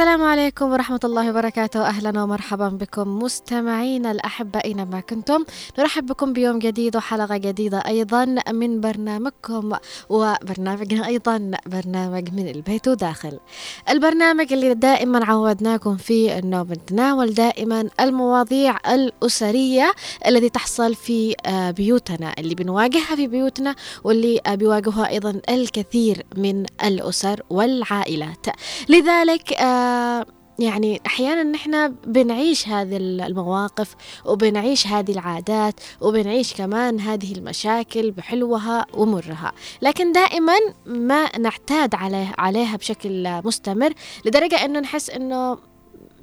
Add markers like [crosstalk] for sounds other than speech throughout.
السلام عليكم ورحمة الله وبركاته. أهلا ومرحبا بكم مستمعينا الأحبة أينما كنتم. نرحب بكم بيوم جديد وحلقة جديدة أيضا من برنامجكم وبرنامجنا أيضا برنامج من البيت وداخل. البرنامج اللي دائما عودناكم فيه أنه بنتناول دائما المواضيع الأسرية التي تحصل في آه، بيوتنا اللي بنواجهها في بيوتنا واللي آه، بيواجهها أيضا الكثير من الأسر والعائلات. لذلك آه، يعني أحيانا نحن بنعيش هذه المواقف وبنعيش هذه العادات وبنعيش كمان هذه المشاكل بحلوها ومرها. لكن دائما ما نعتاد عليه عليها بشكل مستمر لدرجة إنه نحس إنه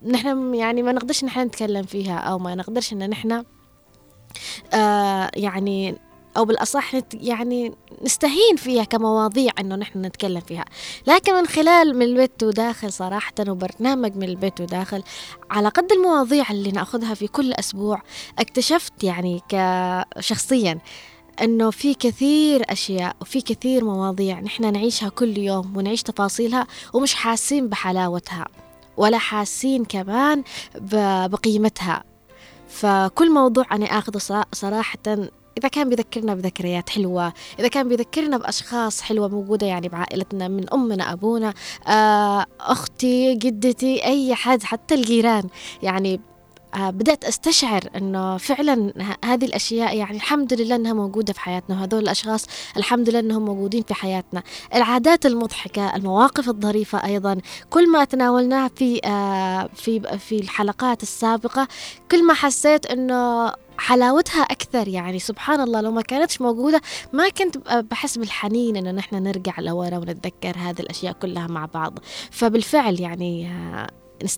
نحن يعني ما نقدرش نحن نتكلم فيها أو ما نقدرش إن نحن آه يعني أو بالأصح يعني نستهين فيها كمواضيع إنه نحن نتكلم فيها. لكن من خلال من البيت وداخل صراحة وبرنامج من البيت وداخل على قد المواضيع اللي نأخذها في كل أسبوع اكتشفت يعني كشخصيا إنه في كثير أشياء وفي كثير مواضيع نحن نعيشها كل يوم ونعيش تفاصيلها ومش حاسين بحلاوتها ولا حاسين كمان بقيمتها. فكل موضوع أنا أخذه صراحة إذا كان بيذكرنا بذكريات حلوة إذا كان بيذكرنا بأشخاص حلوة موجودة يعني بعائلتنا من أمنا أبونا آه، أختي جدتي أي حد حتى الجيران. يعني بدأت أستشعر أنه فعلا هذه الأشياء يعني الحمد لله أنها موجودة في حياتنا وهذول الأشخاص الحمد لله أنهم موجودين في حياتنا. العادات المضحكة المواقف الظريفة أيضا كل ما تناولناه في آه، في في الحلقات السابقة كل ما حسيت أنه حلاوتها أكثر. يعني سبحان الله لو ما كانتش موجودة ما كنت بحس بالحنين إنه نحن نرجع لورا ونتذكر هذه الأشياء كلها مع بعض. فبالفعل يعني آه،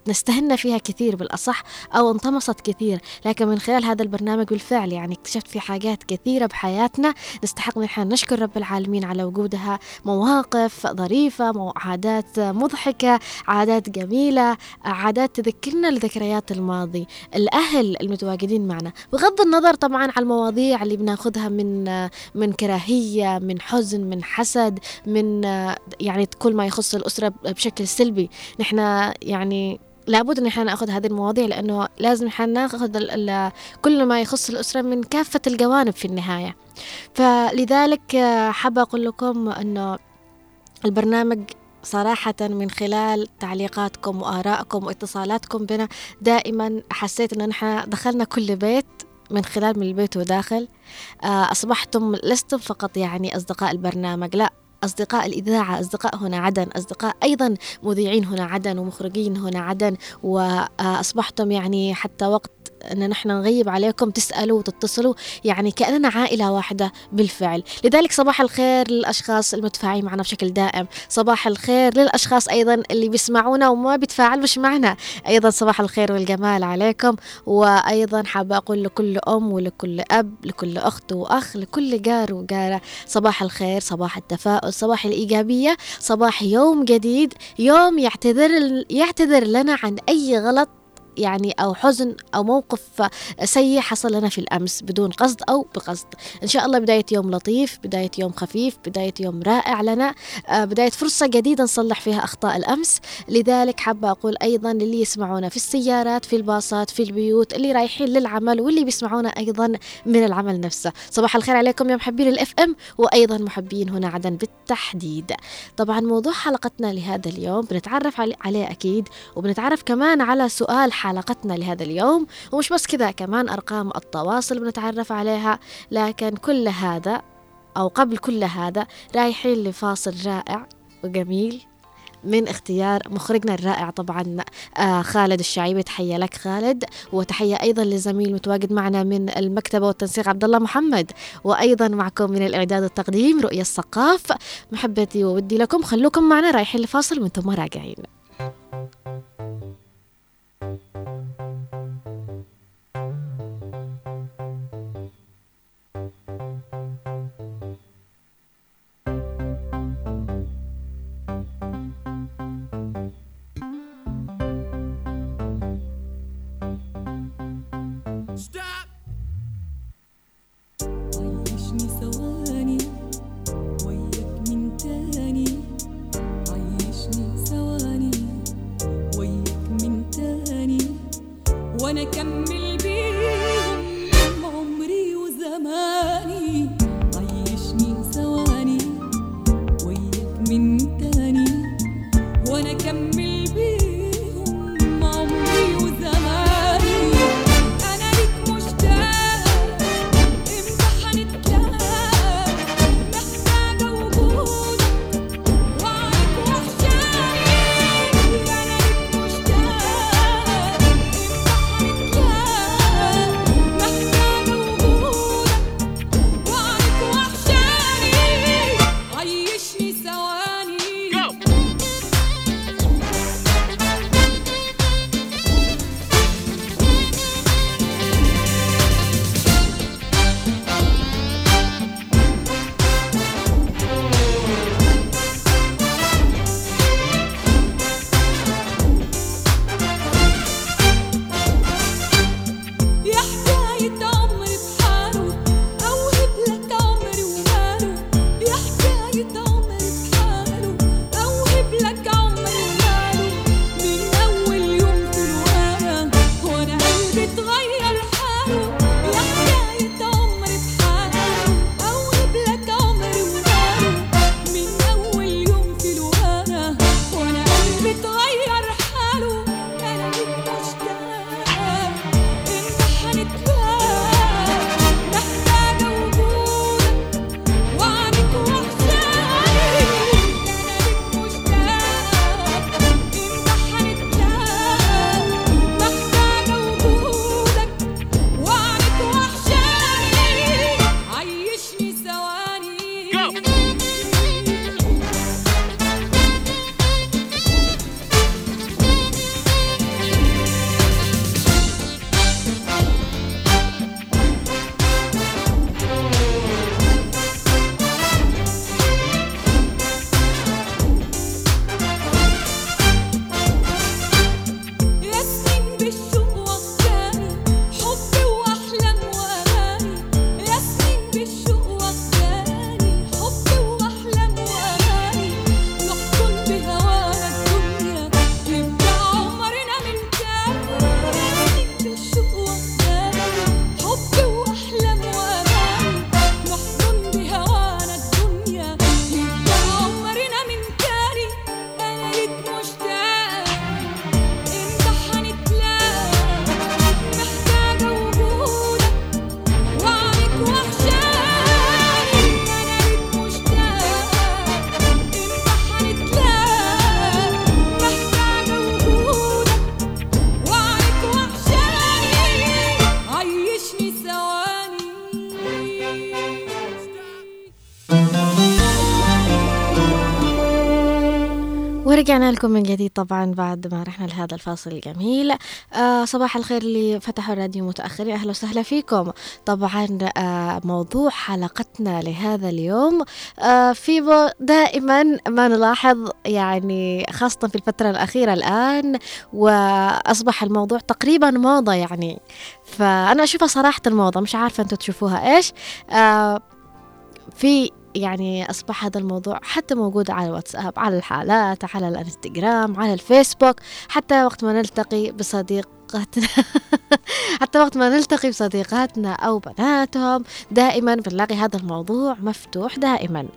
نستهنا فيها كثير بالأصح أو انطمست كثير. لكن من خلال هذا البرنامج بالفعل يعني اكتشفت في حاجات كثيرة بحياتنا. نستحق نحن نشكر رب العالمين على وجودها. مواقف ظريفة عادات مضحكة عادات جميلة عادات تذكرنا لذكريات الماضي. الأهل المتواجدين معنا. بغض النظر طبعا على المواضيع اللي بناخذها من من كراهية من حزن من حسد من يعني كل ما يخص الأسرة بشكل سلبي. نحن يعني لابد إن إحنا نأخذ هذه المواضيع لأنه لازم إحنا نأخذ كل ما يخص الأسرة من كافة الجوانب في النهاية. فلذلك حابه أقول لكم إنه البرنامج صراحة من خلال تعليقاتكم وآرائكم واتصالاتكم بنا دائما حسيت أن نحن دخلنا كل بيت من خلال من البيت وداخل. أصبحتم لستم فقط يعني أصدقاء البرنامج لا أصدقاء الإذاعة أصدقاء هنا عدن أصدقاء أيضا مذيعين هنا عدن ومخرجين هنا عدن وأصبحتم يعني حتى وقت إن نحن نغيب عليكم تسألوا وتتصلوا يعني كأننا عائلة واحدة بالفعل. لذلك صباح الخير للأشخاص المتفاعلين معنا بشكل دائم. صباح الخير للأشخاص أيضا اللي بيسمعونا وما بيتفاعلوش معنا. أيضا صباح الخير والجمال عليكم. وأيضا حابه أقول لكل أم ولكل أب لكل أخت وأخ لكل جار وجارة صباح الخير صباح التفاؤل صباح الإيجابية صباح يوم جديد يوم يعتذر يعتذر لنا عن أي غلط يعني أو حزن أو موقف سيء حصل لنا في الأمس بدون قصد أو بقصد. إن شاء الله بداية يوم لطيف بداية يوم خفيف بداية يوم رائع لنا. آه، بداية فرصة جديدة نصلح فيها أخطاء الأمس. لذلك حابة أقول أيضا للي يسمعونا في السيارات في الباصات في البيوت اللي رايحين للعمل واللي بيسمعونا أيضا من العمل نفسه. صباح الخير عليكم يا محبين الاف ام وأيضا محبين هنا عدن بالتحديد. طبعا موضوع حلقتنا لهذا اليوم بنتعرف عليه أكيد وبنتعرف كمان على سؤال حلقتنا لهذا اليوم ومش بس كذا كمان أرقام التواصل بنتعرف عليها لكن كل هذا أو قبل كل هذا رايحين لفاصل رائع وجميل من اختيار مخرجنا الرائع طبعا آه خالد الشعيبي. تحية لك خالد وتحية أيضا للزميل متواجد معنا من المكتبة والتنسيق عبد الله محمد وأيضا معكم من الإعداد والتقديم رؤية الثقاف. محبتي وودي لكم خلوكم معنا رايحين لفاصل ثم راجعين. لكم من جديد طبعا بعد ما رحنا لهذا الفاصل الجميل. آه صباح الخير اللي فتحوا الراديو متأخرين. أهلا وسهلا فيكم. طبعا آه موضوع حلقتنا لهذا اليوم. آه في دائما ما نلاحظ يعني خاصة في الفترة الأخيرة الآن وأصبح الموضوع تقريبا موضة يعني. فأنا أشوفها صراحة الموضة مش عارفة أنتم تشوفوها إيش. آه في يعني أصبح هذا الموضوع حتى موجود على الواتساب على الحالات على الانستغرام على الفيسبوك حتى وقت ما نلتقي بصديقتنا [laughs] حتى وقت ما نلتقي بصديقاتنا أو بناتهم دائما بنلاقي هذا الموضوع مفتوح دائما.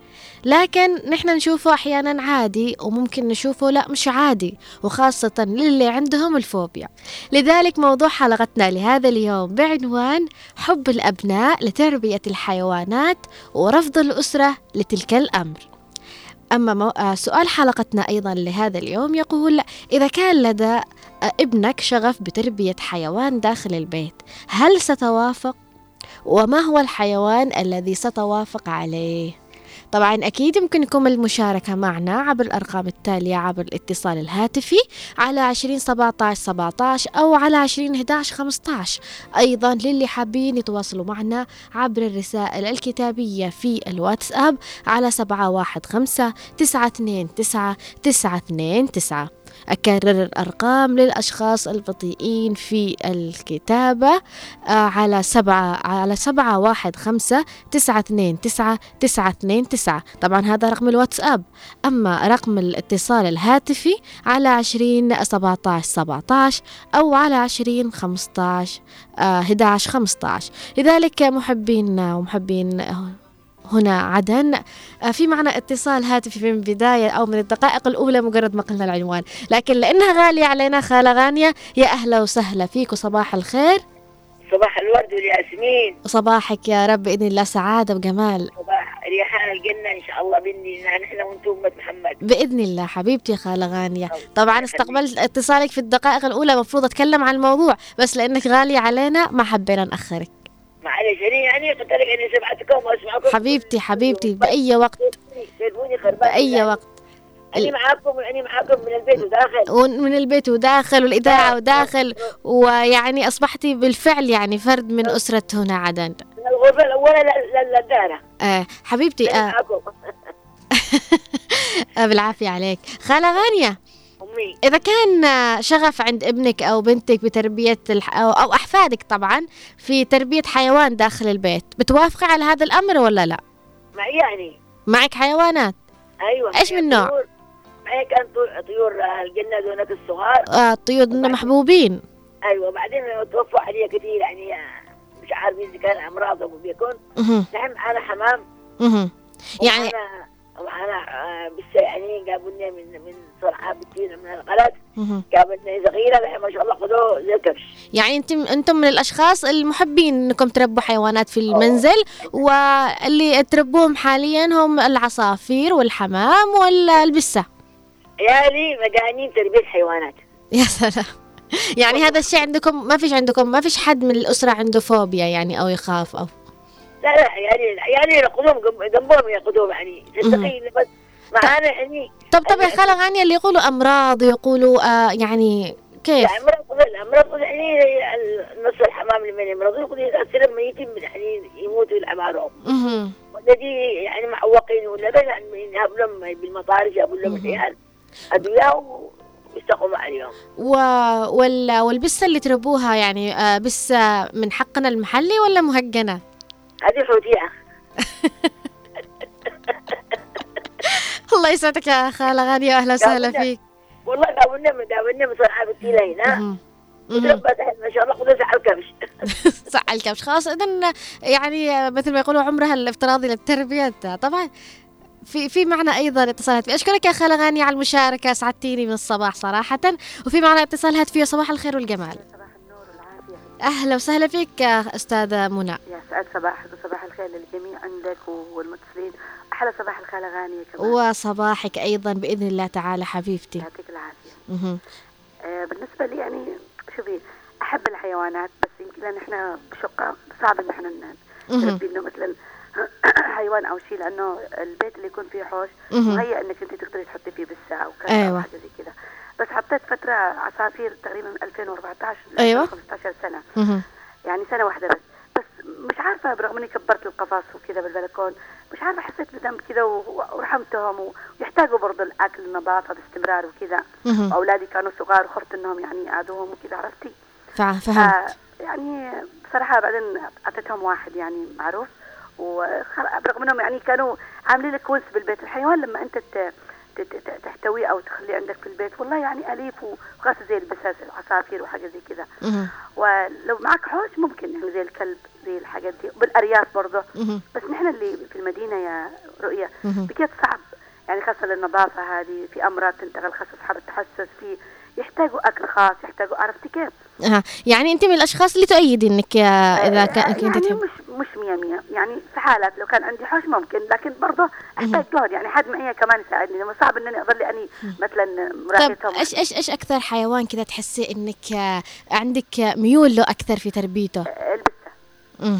لكن نحن نشوفه أحيانا عادي وممكن نشوفه لا مش عادي وخاصة للي عندهم الفوبيا. لذلك موضوع حلقتنا لهذا اليوم بعنوان حب الأبناء لتربية الحيوانات ورفض الأسرة لتلك الأمر. أما مو... آه، سؤال حلقتنا أيضا لهذا اليوم يقول إذا كان لدى آه، ابنك شغف بتربية حيوان داخل البيت هل ستوافق؟ وما هو الحيوان الذي ستوافق عليه؟ طبعا أكيد يمكنكم المشاركة معنا عبر الأرقام التالية عبر الاتصال الهاتفي على 20 17 17 أو على 20 11 15 أيضا للي حابين يتواصلوا معنا عبر الرسائل الكتابية في الواتساب على 715 929 929 أكرر الأرقام للأشخاص البطيئين في الكتابة آه، على سبعة على سبعة واحد خمسة تسعة اثنين تسعة تسعة اثنين تسعة. طبعا هذا رقم الواتساب. أما رقم الاتصال الهاتفي على عشرين سبعتاش سبعتاش أو على عشرين خمسطاش آه، هداش خمسطاش لذلك محبين ومحبين هنا عدن. آه، في معنا اتصال هاتفي من بداية أو من الدقائق الأولى مجرد ما قلنا العنوان. لكن لأنها غالية علينا خالة غانية يا أهلا وسهلا فيك وصباح الخير. صباح الورد والياسمين صباحك يا رب بإذن الله سعادة وجمال. صباح ريحان الجنة إن شاء الله بإذن الله نحن وأنتم أمة محمد. بإذن الله حبيبتي خالة غانية. طبعا استقبلت اتصالك في الدقائق الأولى مفروض أتكلم عن الموضوع بس لأنك غالية علينا ما حبينا نأخرك. معلش يعني يعني قلت لك إني سمعتكم وأسمعكم. حبيبتي حبيبتي بأي وقت؟ بأي وقت؟ أني معاكم أني معاكم من البيت وداخل. ومن البيت وداخل والإذاعة وداخل ويعني أصبحتي بالفعل يعني فرد من أسرة هنا عدن. من الغرفة الأولى للدارة. آه حبيبتي [laughs] آه. بالعافية عليك. خالة غانية. إذا كان شغف عند ابنك أو بنتك بتربية الح... أو أحفادك طبعا في تربية حيوان داخل البيت بتوافقي على هذا الأمر ولا لا؟ معي يعني. معك حيوانات؟ أيوة. إيش من نوع؟ معي كان طيور الجنة دونك الصغار؟ آه طيور محبوبين. أيوة بعدين توفوا علي كثير يعني مش عارفين إذا كان أمراض أو بيكون نعم أنا حمام. يعني وأنا آه، بس يعني جابوا لنا من من بكثير من الغلط صغيره ما شاء الله خذوه زي الكبش يعني أنتم أنتم من الأشخاص المحبين إنكم تربوا حيوانات في المنزل واللي تربوهم حاليا هم العصافير والحمام والبسه عيالي مجانين تربية حيوانات. [laughs] يا سلام. يعني هذا الشيء عندكم ما فيش عندكم ما فيش حد من الأسرة عنده فوبيا يعني أو يخاف أو؟ لا لا يعني يعني يرقدوهم جنبهم يرقدوهم يعني. صدقيني بس معانا يعني طب طب يا خالة غانية اللي يقولوا أمراض يقولوا آه يعني كيف؟ يعني امراض الامراض يعني نص الحمام لما يمرضوا يقول يصير لما يتم يعني يموتوا العمارهم والذي يعني معوقين ولا يعني يهب لهم بالمطار يجيبوا لهم العيال ادويه ويستقوموا عليهم. و... وال... والبسة اللي تربوها يعني آه، بسة من حقنا المحلي ولا مهجنة؟ هذه حوتية. [laughs] الله يسعدك يا خالة غانية أهلا وسهلا فيك. والله داولنا من داولنا من صنعاء بتيلة هنا وتربت ما شاء الله ساعة الكبش. [laughs] ساعة الكبش. خلاص إذا يعني مثل ما يقولوا عمرها الافتراضي للتربية طبعا في في معنا أيضا اتصال هاتفي أشكرك يا خاله غانية على المشاركة سعدتيني من الصباح صراحة. وفي معنا اتصال هاتفي صباح الخير والجمال. صباح النور والعافية. أهلا وسهلا فيك أستاذة منى. يا سعد صباحك وصباح الخير للجميع عندك والمتصلين. أحلى صباح الخاله غانيه كمان وصباحك أيضا بإذن الله تعالى حبيبتي. يعطيك العافية. آه بالنسبة لي يعني شوفي أحب الحيوانات بس يمكن لأن إحنا بشقة صعب إن إحنا نربي إنه مثل [coughs] حيوان أو شيء لأنه البيت اللي يكون فيه حوش مهيئ إنك أنت تقدري تحطي فيه بسه أو كذا أيوة. حاجة زي كذا. بس حطيت فترة عصافير تقريبا من 2014 أيوة. 15 سنة. يعني سنة واحدة بس. بس مش عارفة برغم إني كبرت القفص وكذا بالبلكون مش عارفه حسيت بذنب كذا ورحمتهم ويحتاجوا برضه الأكل النظافه باستمرار وكذا. واولادي كانوا صغار وخفت إنهم يعني يعادوهم وكذا عرفتي؟ فهمت. يعني بصراحة بعدين أعطيتهم واحد يعني معروف. وبرغم إنهم يعني كانوا عاملين لك ونس بالبيت الحيوان لما أنت تحتويه أو تخليه عندك في البيت والله يعني أليف وخاصه زي البساس العصافير وحاجة زي كذا. ولو معك حوش ممكن يعني زي الكلب. زي الحاجات دي. بالأرياف برضه. بس نحن اللي في المدينة يا رؤية بكيت صعب. يعني خاصة للنظافه هذه في أمراض تنتقل خاصة اصحاب التحسس في يحتاجوا أكل خاص يحتاجوا عرفتي كيف؟ آه. يعني أنت من الأشخاص اللي تؤيدي إنك إذا كان يعني كنت تحب. مش مش 100 100 يعني في حالات لو كان عندي حوش ممكن لكن برضه أحتاج جهد يعني حد معي كمان يساعدني. لما صعب إنني أظل أني مثلا مراقبتهم طيب إيش إيش إيش أكثر حيوان كذا تحسي إنك عندك ميول له أكثر في تربيته؟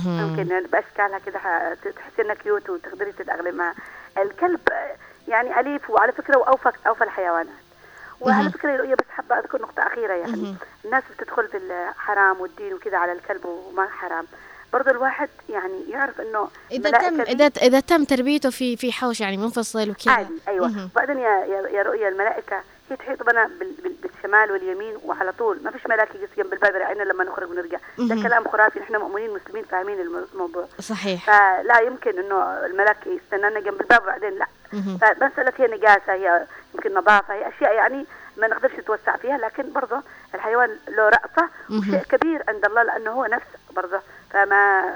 ممكن باشكالها كذا تحسي إنها كيوت وتقدري تتاقلمي معها الكلب يعني أليف وعلى فكرة واوفى اوفى الحيوانات. وعلى فكرة رؤيه بس حابة أذكر نقطة أخيرة يعني. الناس بتدخل في الحرام والدين وكذا على الكلب وما حرام. برضه الواحد يعني يعرف إنه إذا تم إذا إذا تم تربيته في في حوش يعني منفصل وكذا عادي أيوه. وبعدين يا يا رؤيا الملائكة تحيط بنا بالشمال واليمين وعلى طول. ما فيش ملاك يجلس جنب الباب يراعينا لما نخرج ونرجع. ده كلام خرافي. نحن مؤمنين مسلمين فاهمين الموضوع. صحيح. فلا يمكن إنه الملاك يستنانا جنب الباب وبعدين لا. فمسألة هي نجاسة هي يمكن نظافة هي أشياء يعني ما نقدرش نتوسع فيها لكن برضه الحيوان له رأفة وشيء كبير عند الله لأنه هو نفس برضه. فما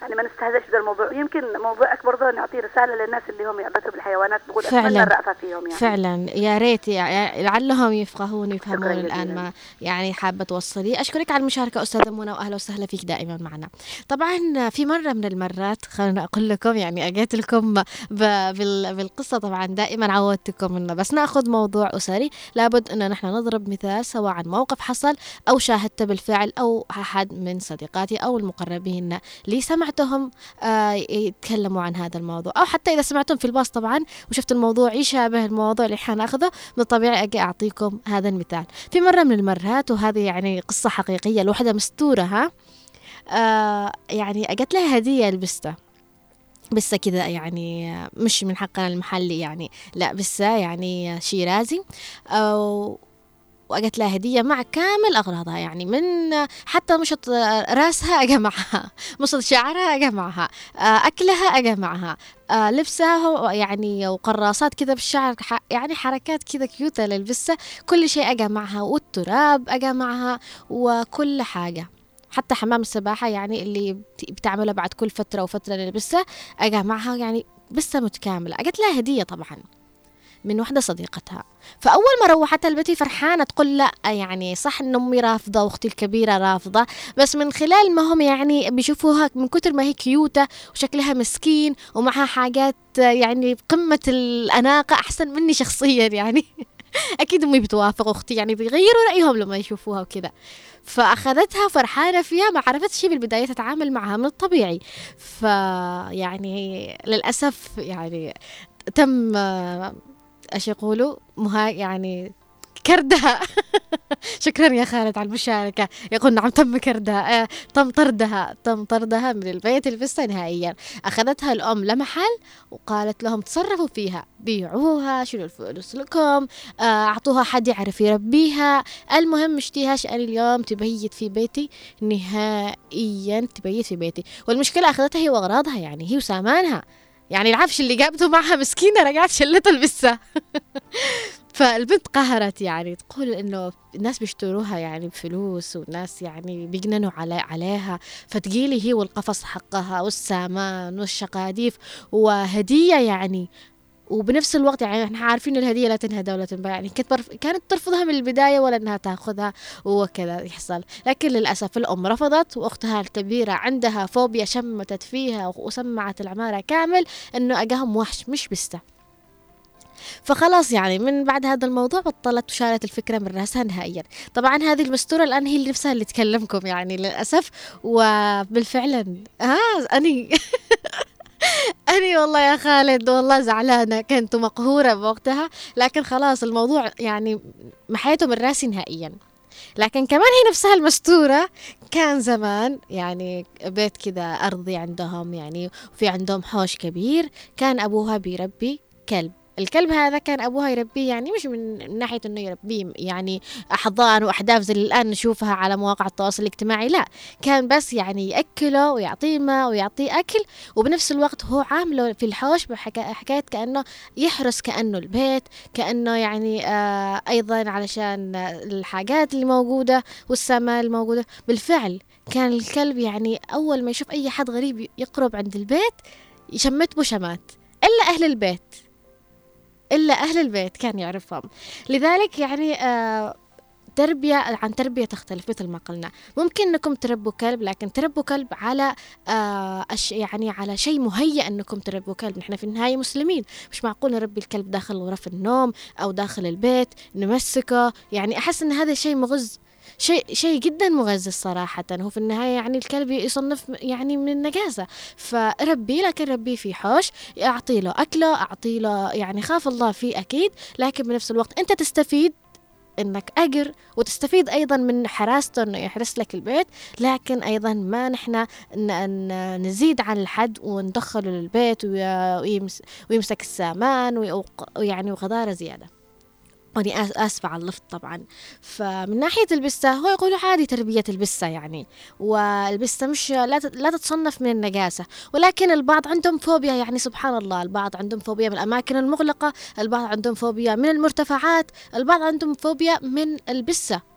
يعني ما نستهزئش بهذا الموضوع. يمكن موضوعك برضه نعطي رسالة للناس اللي هم يعبثوا بالحيوانات نقول فعلا. الرأفة فيهم يعني. فعلا. يا ريت يعني لعلهم يفقهون يفهمون الآن ما يعني حابة توصلي. أشكرك على المشاركة أستاذة منى واهلا وسهلا فيك دائما معنا. طبعا في مرة من المرات خلينا أقول لكم يعني أجيت لكم بالقصة طبعا دائما عودتكم إنه بس نأخذ موضوع أسري. لابد إنه نحن نضرب مثال سواء عن موقف حصل أو شاهدته بالفعل أو أحد من صديقاتي أو المقربين لي سمع سمعتهم آه يتكلموا عن هذا الموضوع. أو حتى إذا سمعتهم في الباص طبعا وشفت الموضوع يشابه الموضوع اللي حناخذه من الطبيعي أجي أعطيكم هذا المثال. في مرة من المرات وهذه يعني قصة حقيقية لوحدة مستورة ها؟ آه يعني أجت لها هدية لبستة بسة كذا يعني مش من حقنا المحلي يعني. لا بسة يعني شيرازي أو وأجت لها هدية مع كامل أغراضها يعني من حتى مشط رأسها أجا معها مشط شعرها أجا معها أكلها أجا معها لبسها يعني وقراصات كذا بالشعر يعني حركات كذا كيوتة للبسة كل شيء أجا معها والتراب أجا معها وكل حاجة. حتى حمام السباحة يعني اللي بتعملها بعد كل فترة وفترة للبسة أجا معها يعني بسة متكاملة. أجت لها هدية طبعا. من وحدة صديقتها. فأول ما روحت البيت فرحانة تقول لا يعني صح إن أمي رافضة وأختي الكبيرة رافضة بس من خلال ما هم يعني بيشوفوها من كتر ما هي كيوتة وشكلها مسكين ومعها حاجات يعني بقمة الأناقة أحسن مني شخصيا يعني. [laughs] أكيد أمي بتوافق أختي يعني بيغيروا رأيهم لما يشوفوها وكذا فأخذتها فرحانة فيها ما عرفت شيء بالبداية تتعامل معها من الطبيعي. فيعني للأسف يعني تم إيش يقولوا؟ مها يعني كردها. [laughs] شكرا يا خالد على المشاركة. يقول نعم تم كردها. آه، تم طردها. تم طردها من البيت الفستة نهائيا. أخذتها الأم لمحل وقالت لهم تصرفوا فيها. بيعوها شنو الفلوس لكم آه، أعطوها حد يعرف يربيها. المهم مشتيهاش أنا اليوم تبيت في بيتي. نهائيا تبيت في بيتي. والمشكلة أخذتها هي وأغراضها يعني هي وسامانها. يعني العفش اللي جابته معها مسكينة رجعت شلته لبسها. [laughs] فالبنت قهرت يعني تقول إنه الناس بيشتروها يعني بفلوس والناس يعني بيجننوا علي عليها. فتجيلي هي والقفص حقها والسامان والشقاديف. وهدية يعني وبنفس الوقت يعني إحنا عارفين الهدية لا تنهدى ولا تنباع يعني كانت. كانت ترفضها من البداية ولا إنها تاخذها وكذا يحصل لكن للأسف الأم رفضت وأختها الكبيرة عندها فوبيا شمتت فيها وسمعت العمارة كامل إنه اجاهم وحش مش بسته فخلاص يعني من بعد هذا الموضوع بطلت وشالت الفكرة من رأسها نهائيا طبعا هذه المستورة الآن هي اللي نفسها اللي تكلمكم يعني للأسف وبالفعل آه أني [laughs] أني والله يا خالد والله زعلانة. كنت مقهورة بوقتها لكن خلاص الموضوع يعني محيته من راسي نهائيا. لكن كمان هي نفسها المستورة. كان زمان يعني بيت كذا أرضي عندهم يعني وفي عندهم حوش كبير. كان أبوها بيربي كلب. الكلب هذا كان أبوها يربيه يعني مش من ناحية إنه يربيه يعني احضان وأحداث زي اللي الآن نشوفها على مواقع التواصل الاجتماعي لا. كان بس يعني يأكله ويعطيه ماء ويعطيه أكل وبنفس الوقت هو عامله في الحوش بحكايه كأنه يحرس كأنه البيت كأنه يعني آه أيضا علشان الحاجات اللي موجودة والسماء الموجوده بالفعل كان الكلب يعني أول ما يشوف أي حد غريب يقرب عند البيت يشمت بشمات إلا أهل البيت. إلا أهل البيت كان يعرفهم. لذلك يعني آه تربية عن تربية تختلف مثل ما قلنا. ممكن أنكم تربوا كلب لكن تربوا كلب على آه أش يعني على شيء مهيأ أنكم تربوا كلب. نحن في النهاية مسلمين. مش معقول نربي الكلب داخل غرف النوم أو داخل البيت نمسكه. يعني أحس إن هذا شيء مغز شيء شيء جدا مغذي صراحة. هو في النهاية يعني الكلب يصنف يعني من النجاسة. فربي لكن ربيه في حوش أعطي له أكلة أعطي له يعني خاف الله فيه أكيد لكن بنفس الوقت أنت تستفيد إنك أجر وتستفيد أيضا من حراسته إنه يحرس لك البيت. لكن أيضا ما نحن نزيد عن الحد وندخله للبيت ويمسك السامان ويعني وغدارة زيادة. واني أسفة على اللفظ طبعا. فمن ناحية البسة هو يقولوا عادي تربية البسة يعني. والبسة مش لا تتصنف من النجاسة. ولكن البعض عندهم فوبيا يعني سبحان الله. البعض عندهم فوبيا من الأماكن المغلقة البعض عندهم فوبيا من المرتفعات البعض عندهم فوبيا من البسة.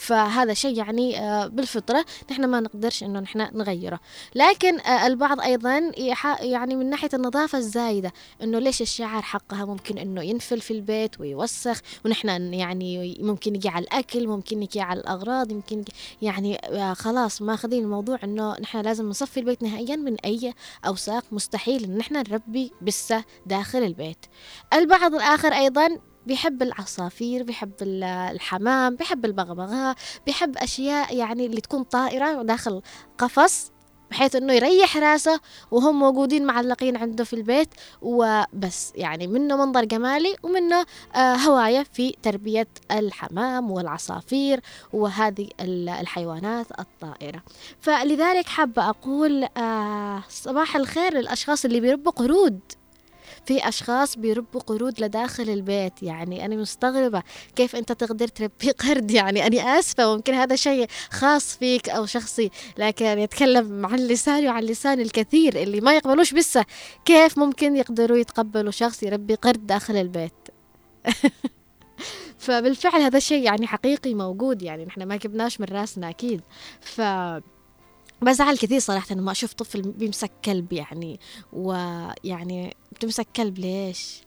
فهذا شيء يعني آه، بالفطرة نحن ما نقدرش إنه نحن نغيره. لكن آه، البعض أيضا يعني من ناحية النظافة الزايدة إنه ليش الشعر حقها ممكن إنه ينفل في البيت ويوسخ ونحن يعني ممكن يجي على الأكل ممكن يجي على الأغراض يمكن يعني آه، خلاص ماخذين الموضوع إنه نحن لازم نصفي البيت نهائيا من أي أوساخ مستحيل إن نحن نربي بسة داخل البيت. البعض الآخر أيضا بيحب العصافير بيحب الحمام بيحب البغبغاء بيحب أشياء يعني اللي تكون طائرة داخل قفص بحيث إنه يريح راسه وهم موجودين معلقين عنده في البيت. وبس يعني منه منظر جمالي ومنه آه هواية في تربية الحمام والعصافير وهذه الحيوانات الطائرة. فلذلك حابة أقول آه صباح الخير للأشخاص اللي بيربوا قرود. في أشخاص بيربوا قرود لداخل البيت. يعني أنا مستغربة كيف أنت تقدر تربي [laughs] قرد. يعني أنا آسفة ممكن هذا شيء خاص فيك أو شخصي. لكن يتكلم عن لساني وعن لسان الكثير اللي ما يقبلوش بسه. كيف ممكن يقدروا يتقبلوا شخص يربي قرد داخل البيت؟ [laughs] فبالفعل هذا الشيء يعني حقيقي موجود. يعني نحن ما جبناش من راسنا أكيد. ف بزعل كثير صراحة لما أشوف طفل بيمسك كلب يعني. ويعني بتمسك كلب ليش؟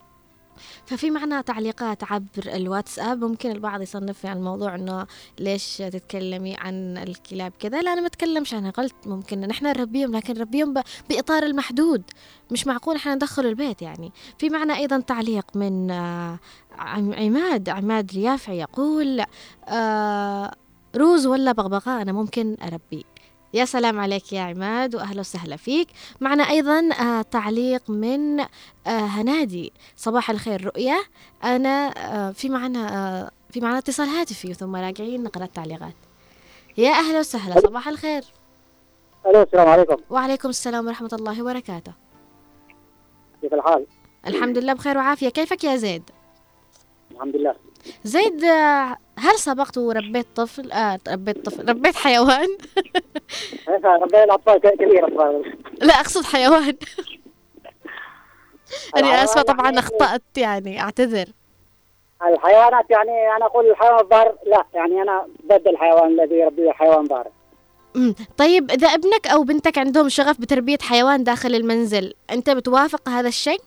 ففي معنا تعليقات عبر الواتساب ممكن البعض يصنف عن الموضوع إنه ليش تتكلمي عن الكلاب كذا؟ لا أنا ما أتكلمش عنها قلت ممكن نحن نربيهم لكن نربيهم بإطار المحدود مش معقول إحنا ندخل البيت يعني. في معنا أيضا تعليق من آه، عم- عماد عماد اليافعي يقول آه، روز ولا بغبغاء أنا ممكن اربي يا سلام عليك يا عماد واهلا وسهلا فيك. معنا أيضا آه تعليق من آه هنادي. صباح الخير رؤيا أنا آه في معنا في معنا اتصال هاتفي ثم راجعين نقرأ التعليقات. يا أهلا وسهلا صباح الخير. ألو السلام عليكم. وعليكم السلام ورحمة الله وبركاته. كيف الحال؟ الحمد لله بخير وعافية. كيفك يا زيد؟ الحمد لله. زيد هل سبقت وربيت طفل؟ آه ربيت طفل. ربيت حيوان؟ [laughs] كيف ربنا الأطفال ك- كبير اطفال لا أقصد حيوان. [laughs] الحيوان آسفة طبعا يعني- أخطأت يعني أعتذر. الحيوانات يعني أنا أقول الحيوان الضار لا يعني أنا ضد الحيوان الذي يربيه حيوان ضار. طيب إذا ابنك أو بنتك عندهم شغف بتربية حيوان داخل المنزل أنت بتوافق هذا الشيء؟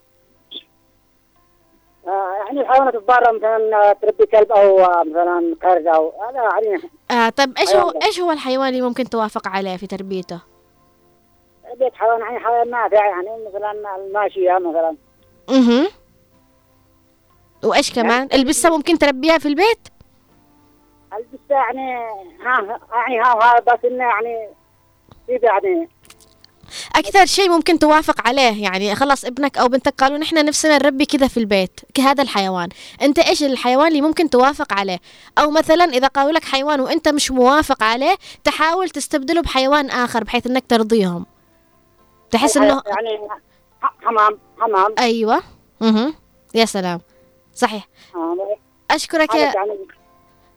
آه يعني الحيوانات الضاره مثلا تربي كلب أو مثلا قرد أو هذا يعني آه طيب إيش هو. إيش هو الحيوان اللي ممكن توافق عليه في تربيته؟ بيت حيوان يعني حيوان نافع يعني مثلا الماشية مثلا أها وإيش كمان؟ البسة ممكن تربيها في البيت؟ البسة يعني ها يعني ها ها بس إنه يعني يعني أكثر شيء ممكن توافق عليه يعني خلاص ابنك أو بنتك قالوا نحن نفسنا نربي كذا في البيت كهذا الحيوان. أنت إيش الحيوان اللي ممكن توافق عليه؟ أو مثلا إذا قالوا لك حيوان وأنت مش موافق عليه تحاول تستبدله بحيوان آخر بحيث أنك ترضيهم. تحس يعني ح- حمام حمام. أيوه. أها يا سلام. صحيح. أشكرك يا يعني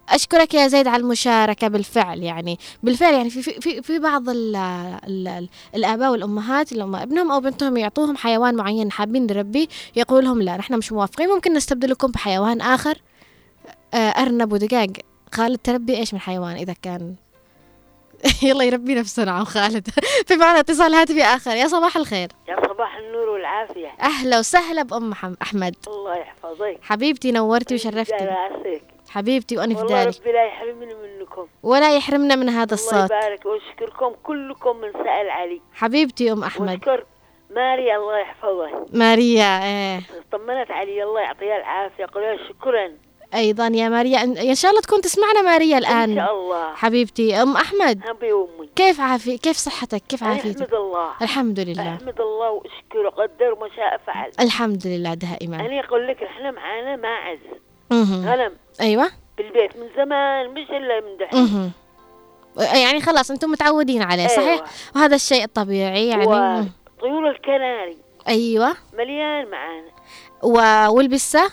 أشكرك يا زيد على المشاركة بالفعل يعني بالفعل يعني في في في, بعض ال ال ال الآباء والأمهات اللي هم ابنهم أو بنتهم يعطوهم حيوان معين حابين نربيه يقول لهم لا نحن مش موافقين ممكن نستبدلكم بحيوان آخر. آه، أرنب ودقاق. خالد تربي إيش من حيوان إذا كان؟ [laughs] يلا يربي نفسه نعم خالد [laughs] في معنا اتصال هاتفي آخر. يا صباح الخير. يا صباح النور والعافية. أهلا وسهلا بأم محم- أحمد. الله يحفظك. حبيبتي نورتي وشرفتي. حبيبتي وأنا في والله داري. ربي لا يحرمني منكم. ولا يحرمنا من هذا الله الصوت. يبارك وأشكركم كلكم من سأل علي. حبيبتي أم أحمد. وأشكر ماريا الله يحفظها. ماريا إيه. طمنت علي الله يعطيها العافية قول لها شكرا. أيضا يا ماريا. ان شاء الله تكون تسمعنا ماريا إن الآن. شاء الله. حبيبتي أم أحمد. أبي وأمي. كيف عافي كيف صحتك؟ كيف عافيتك؟ أحمد الله. الحمد لله. أحمد الله وأشكره قدر ما شاء فعل. الحمد لله دائما. أنا أقول لك إحنا معانا ماعز. غنم. أيوه. بالبيت من زمان مش إلا من دحين. يعني خلاص أنتم متعودين عليه صحيح؟ أيوة. وهذا الشيء الطبيعي يعني مم. وطيور الكناري. أيوه. مليان معانا. و... والبسة؟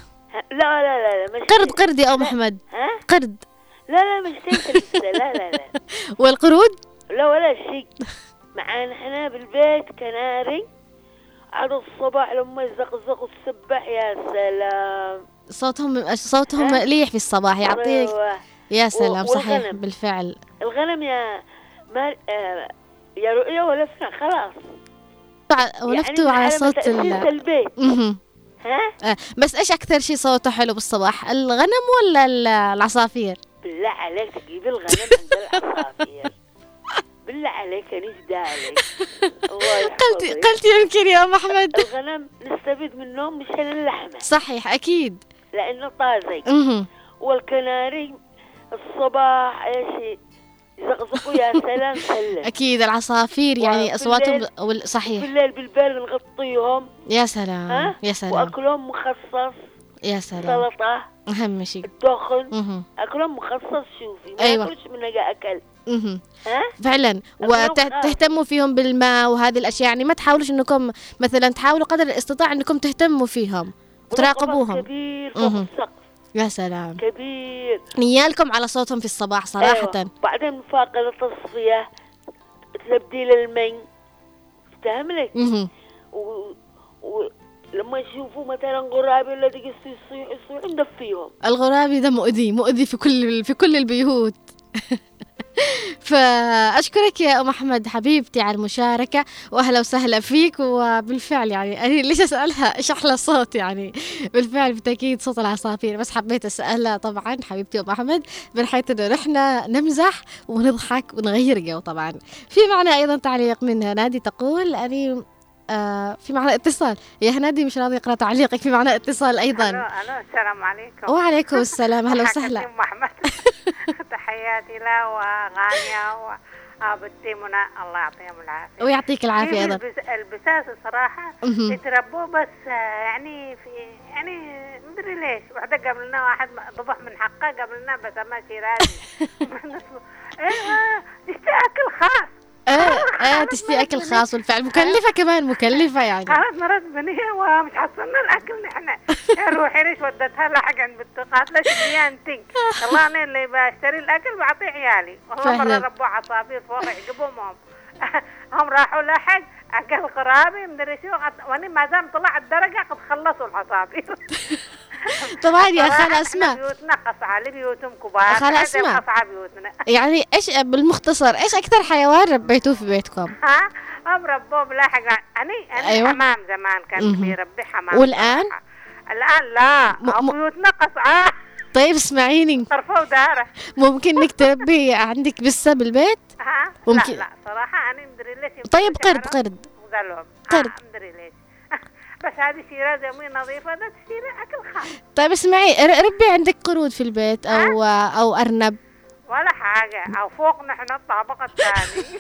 لا لا لا لا مش قرد قرد يا أم أحمد. ها؟ قرد. لا لا مش لسه لا لا لا. [laughs] والقرود؟ لا ولا شيء. معانا إحنا بالبيت كناري. على الصباح لما يزقزقوا السبح يا سلام. صوتهم صوتهم؟ مليح في الصباح يعطيك. يا سلام صحيح والغنم. بالفعل الغنم يا ما آه يا رؤيا ولفنا خلاص ولفتوا يعني على صوت. البيت. ها آه، بس إيش أكثر شيء صوته حلو بالصباح الغنم ولا ال- العصافير بالله عليك تجيب الغنم عند العصافير [laughs] بالله عليك عليك الله قلت قلت يمكن يا أم أحمد الغنم نستفيد منهم مشان اللحمة صحيح أكيد لأنه طازج. والكناري الصباح إيش يزقزقوا يا سلام سلم. أكيد العصافير يعني أصواتهم وال- في صحيح الليل بالبال نغطيهم. يا سلام ها؟ يا سلام. وأكلهم مخصص. يا سلام. سلطة. أهم شيء. الدخن. أكلهم مخصص شوفي. ما أيوة. من أكل. ها؟ فعلا. وتهتموا فيهم بالماء وهذه الأشياء. يعني ما تحاولوش إنكم مثلا تحاولوا قدر الاستطاعة إنكم تهتموا فيهم. وتراقبوهم. ونقبض كبير فوق. السقف. يا سلام. كبير. نيالكم على صوتهم في الصباح صراحة. أيوة. بعدين فاقد التصفية تبديل المي افتهم لك؟ مهم. و... و... لما يشوفوا مثلا غراب ولا يصيح يصيح ندفيهم الغرابي ده مؤذي مؤذي في كل في كل البيوت. [laughs] [laughs] فأشكرك يا أم أحمد حبيبتي على المشاركة وأهلا وسهلا فيك وبالفعل يعني [laughs] أنا ليش أسألها؟ إيش أحلى صوت يعني؟ بالفعل بالتأكيد صوت العصافير بس حبيت أسألها طبعا حبيبتي أم أحمد من حيث إنه نحن نمزح ونضحك ونغير جو طبعا. في معنا أيضا تعليق من نادي تقول أني آه في معنا اتصال. يا هنادي مش راضي اقرا تعليقك في معنا اتصال أيضا. ألو ألو السلام عليكم. وعليكم السلام أهلا وسهلا. ام احمد [laughs] تحياتي له وغانية وابتي منى الله يعطيهم العافية. ويعطيك العافية أيضا. البس- البساس الصراحه مهم. يتربوا بس آه، يعني في يعني مدري ليش. واحدة قبلنا واحد ضبح من حقه قبلنا بس ما شيرازي أيوه تشتهي أكل خاص. إيه إيه تشتي أكل خاص بالفعل مكلفة كمان مكلفة يعني. مرات بنية ومش حصلنا الأكل نحن روحي ليش ودتها لحق عند بنت قالت لها شديها انتي والله أنا اللي بشتري الأكل بعطيه عيالي. والله. مرة ربوا عصافير فوق يعجبهم هم [laughs] هم راحوا لحق أكل قرابي مدري شو وأنا ما دام طلع الدرجة قد خلصوا العصافير [laughs] [laughs] طبعا يا خالة أسماء. بيوتنا قصعة لبيوتهم كبار. خالة أسماء. قصعة بيوتنا. يعني إيش بالمختصر إيش أكثر حيوان ربيتوه في بيتكم؟ ها؟ هم ربوه بلاحق. أني أنا أيوة. حمام زمان كان. بيربي حمام؟ صراحة. الآن لا. م- بيوتنا قصعة طيب اسمعيني. طرفه وداره ممكن إنك تربي عندك بسه بالبيت؟ ها؟ ممكن. لا لا صراحة أنا مدري ليش طيب قرد قرد وقالوا قرد. آه مدري ليش. بس هذه شيرة زمي نظيفة ده تشتري أكل خاص. طيب اسمعي ربي عندك قرود في البيت أو أو أرنب. ولا حاجة أو فوق نحن الطابق الثاني. [laughs]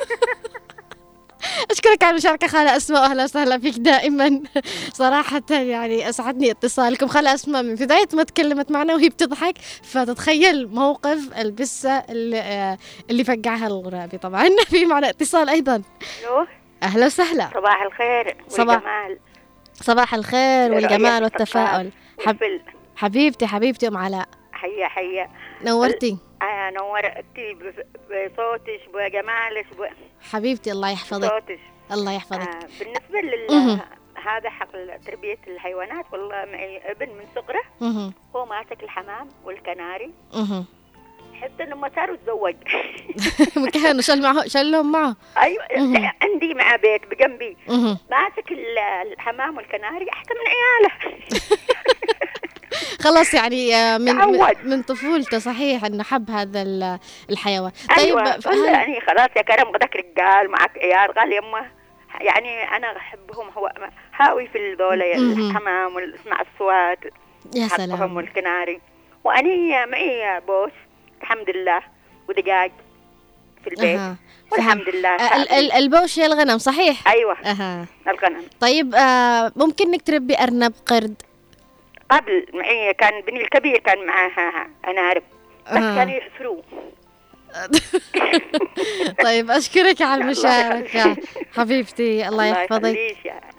أشكرك على المشاركة خالة أسماء واهلا وسهلا فيك دائما. [laughs] صراحة يعني أسعدني اتصالكم. خالة أسماء من بداية ما تكلمت معنا وهي بتضحك فتتخيل موقف البسة اللي, آه، اللي فقعها الغرابي. طبعا [laughs] في معنا اتصال أيضا. ألو أهلا وسهلا. صباح الخير. والجمال صباح. الخير والجمال والتفاؤل. حب حبيبتي حبيبتي أم علاء. حيا حيا نورتي. آه نورتي ب- بصوتك بجمالك حبيبتي الله يحفظك. بصوتك. الله يحفظك. آه بالنسبة مهم. لل هذا حق تربية الحيوانات والله معي ابن من صغره. هو ماسك الحمام والكناري. حتى لما صار تزوج [laughs] كانوا شل معه شلهم معه. أيوه. عندي مع بيت بجنبي. ماسك ال- الحمام والكناري احسن من عياله [laughs] خلاص يعني آه، من تعود. من طفولته صحيح إنه حب هذا ال- الحيوان. طيب هل- يعني خلاص يا كرم قدك رجال معك عيال. قال يمه يعني أنا أحبهم هو هاوي في مهم. الحمام والصنع الصوات يا سلام. والكناري. وأني معي بوس. الحمد لله. ودجاج في البيت. أها. والحمد لله. ال- ال- البوش يا الغنم صحيح؟ أيوه. أها. الغنم. طيب آه ممكن إنك تربي أرنب قرد؟ قبل معي كان بني الكبير كان معاها انارب بس أها. كانوا يحفروا [laughs] طيب أشكرك على المشاركة. حبيبتي الله يحفظك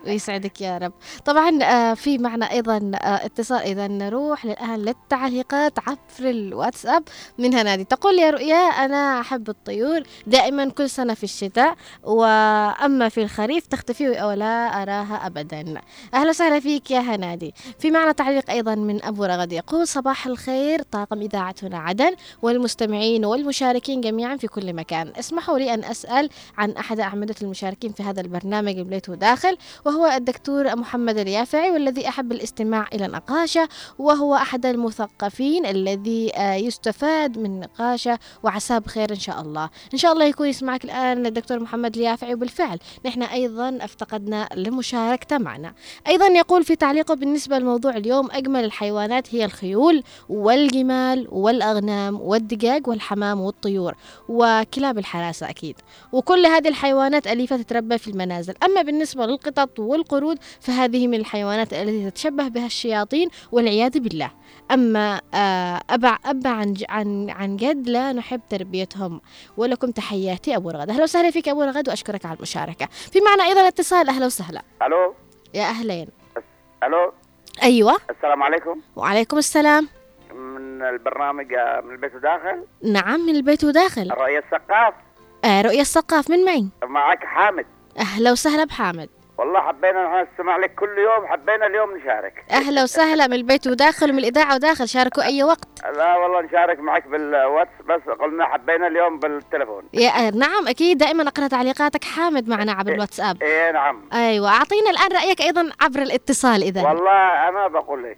ويسعدك يا رب. طبعا آه، في معنا أيضا آه، اتصال. إذا نروح الآن للتعليقات عبر الواتساب من هنادي تقول يا رؤيا أنا أحب الطيور دائما كل سنة في الشتاء وأما في الخريف تختفي أو لا أراها ابدا. أهلا وسهلا فيك يا هنادي. في معنا تعليق أيضا من أبو رغد يقول صباح الخير طاقم اذاعه هنا عدن والمستمعين والمشاركين جميعا في كل مكان. اسمحوا لي أن أسأل عن أحد أعمدة المشاركين في هذا البرنامج بليته داخل وهو الدكتور محمد اليافعي والذي أحب الاستماع إلى نقاشه وهو أحد المثقفين الذي آه، يستفاد من نقاشة وعساه بخير إن شاء الله. إن شاء الله يكون يسمعك الآن الدكتور محمد اليافعي. وبالفعل نحن أيضا افتقدنا لمشاركته معنا. أيضا يقول في تعليقه بالنسبة لموضوع اليوم أجمل الحيوانات هي الخيول والجمال والأغنام والدجاج والحمام والطيور. وكلاب الحراسة أكيد. وكل هذه الحيوانات أليفة تتربى في المنازل. أما بالنسبة للقطط والقرود فهذه من الحيوانات التي تتشبه بها الشياطين والعياذ بالله. أما آه، أبع عن عن عن جد لا نحب تربيتهم. ولكم تحياتي أبو رغد أهلا وسهلا فيك أبو رغد وأشكرك على المشاركة. في معنا أيضا اتصال. أهلا وسهلا. ألو؟ يا أهلين. ألو؟ أيوة. السلام عليكم. وعليكم السلام. من البرنامج آه، من البيت وداخل؟ نعم من البيت وداخل. الرؤية الثقاف؟ آه رؤية الثقاف من معي. معك حامد. أهلا وسهلا بحامد. والله حبينا نحن نستمع لك كل يوم حبينا اليوم نشارك. أهلا وسهلا من البيت وداخل ومن الإذاعة وداخل شاركوا أي وقت. لا والله نشارك معك بالواتس بس قلنا حبينا اليوم بالتليفون يا نعم أكيد دائما أقرأ تعليقاتك حامد معنا عبر الواتساب. إيه نعم. أيوه أعطينا الآن رأيك أيضا عبر الاتصال اذا. والله أنا بقول لك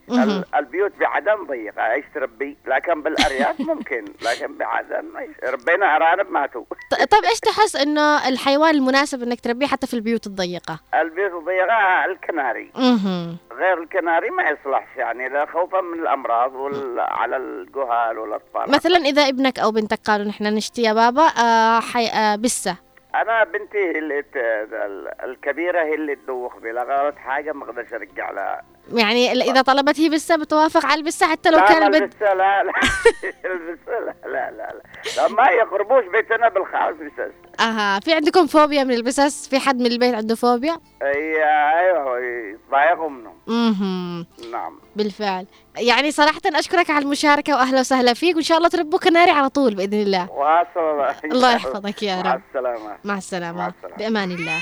البيوت بعدن ضيقه إيش تربي لكن بالأرياف [laughs] ممكن لكن بعدن؟ ربينا أرانب ماتوا طيب إيش تحس إنه الحيوان المناسب إنك تربيه حتى في البيوت الضيقة؟ البيوت الضيقه الكناري. أها غير الكناري ما يصلحش يعني لا خوفا من الأمراض وال... على الجهال والأطفال. مثلا إذا ابنك أو بنتك قالوا نحن نشتي يا بابا آه حي آه بسة. أنا بنتي اللي الكبيرة هي اللي تدوخ بي لا غلط حاجة ما أقدرش أرجع لها. يعني إذا طلبت هي بسه بتوافق على البسة حتى لو كان البنت البسة لا لا. [laughs] لا لا لا لا, لا ما يقربوش بيتنا بالخامس بسس أها. في عندكم فوبيا من البسس؟ في حد من البيت عنده فوبيا؟ أي أيوه يتضايقوا منهم. أها نعم. بالفعل. يعني صراحة أشكرك على المشاركة وأهلا وسهلا فيك وإن شاء الله تربوا كناري على طول بإذن الله. [laughs] الله. يحفظك يا مع رب السلامة. مع السلامة. مع السلامة. بأمان الله.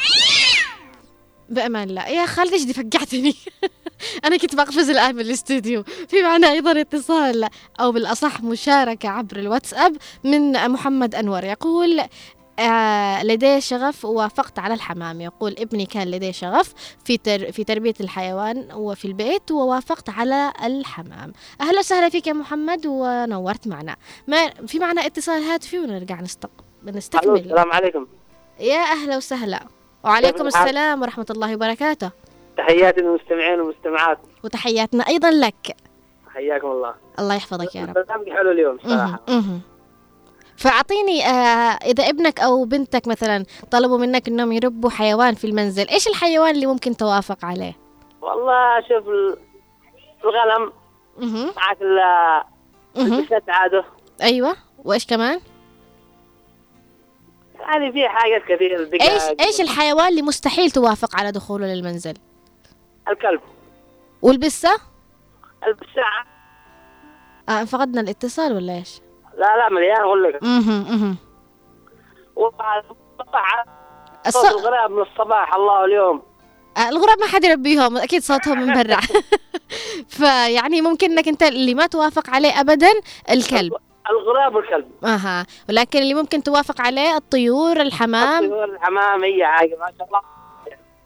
بأمان الله. يا خالد إيش دي فقعتني؟ [laughs] أنا كنت بقفز الآن من الاستوديو. في معنا أيضا اتصال أو بالأصح مشاركة عبر الواتساب من محمد أنور. يقول آه لديه شغف ووافقت على الحمام. يقول ابني كان لديه شغف في تر في تربية الحيوان وفي البيت ووافقت على الحمام. أهلا وسهلا فيك يا محمد ونورت معنا. ما في معنا اتصال هاتفي ونرجع نستق... نستكمل. السلام عليكم. يا أهلا وسهلا. وعليكم؟ السلام ورحمة الله وبركاته. تحياتي للمستمعين والمستمعات. وتحياتنا أيضا لك. حياكم الله. الله يحفظك يا رب. البرنامج حلو اليوم. صراحة. مهم. فأعطيني آه إذا ابنك أو بنتك مثلا طلبوا منك إنهم يربوا حيوان في المنزل إيش الحيوان اللي ممكن توافق عليه؟ والله شوف ال- الغنم. معك ال- مهم. البسات عاده أيوة. وإيش كمان؟ يعني في حاجات كثير إيش الدقائق إيش الحيوان اللي مستحيل توافق على دخوله للمنزل؟ الكلب. والبسة؟ البساعة آه فقدنا الاتصال ولا إيش؟ لا لا مليان أقول لك. وطبعا الص... صوت الغراب من الصباح الله اليوم. آه، الغراب ما حد يربيهم أكيد صوتهم من برا. [laughs] فيعني ممكن إنك أنت اللي ما توافق عليه ابدا الكلب. الغراب والكلب. أها. ولكن اللي ممكن توافق عليه الطيور الحمام. الطيور الحمام هي حاجة ما شاء الله.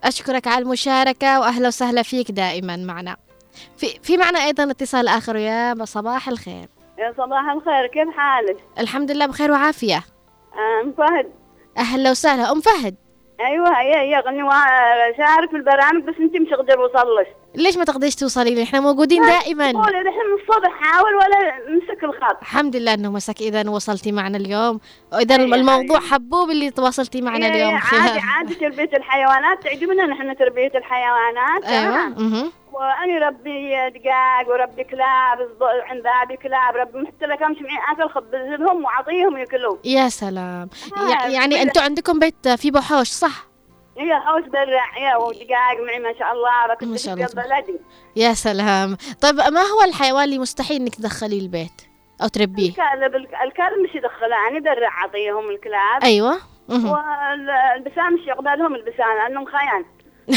أشكرك على المشاركة وأهلا وسهلا فيك دائما معنا. في في معنا أيضا اتصال آخر يا صباح الخير. يا صباح الخير كيف حالك؟ الحمد لله بخير وعافية. أم فهد. أهلا وسهلا. أم فهد. أيوه هي هي غني شارك في البرامج بس أنت مش قادر اوصل لك ليش ما تقدريش توصلي لي؟ إحنا موجودين دائما. الحين من الصبح حاول ولا مسك الخط. الحمد لله إنه مسك إذا وصلتي معنا اليوم. واذا أي الموضوع حبوب اللي تواصلتي معنا هي اليوم عادي عادي تربية الحيوانات. تعجبنا نحن تربية الحيوانات أيوه. وأنا ربي دقاق وربي كلاب عند بابي كلاب ربي محتى لك امشي معي آكل خبز لهم واعطيهم ياكلوا يا سلام. آه، يع- يعني. أنتوا عندكم بيت فيه بحوش صح؟ هي حوش برع يا ودقاق معي ما شاء الله ركبت ما شاء الله. بلدي يا سلام. طيب ما هو الحيوان اللي مستحيل إنك تدخليه البيت أو تربيه؟ الكلب الكلب مش يدخله يعني برع أعطيهم الكلاب. أيوه. والبسام مش يقبلهم البسام لأنهم خيان [laughs]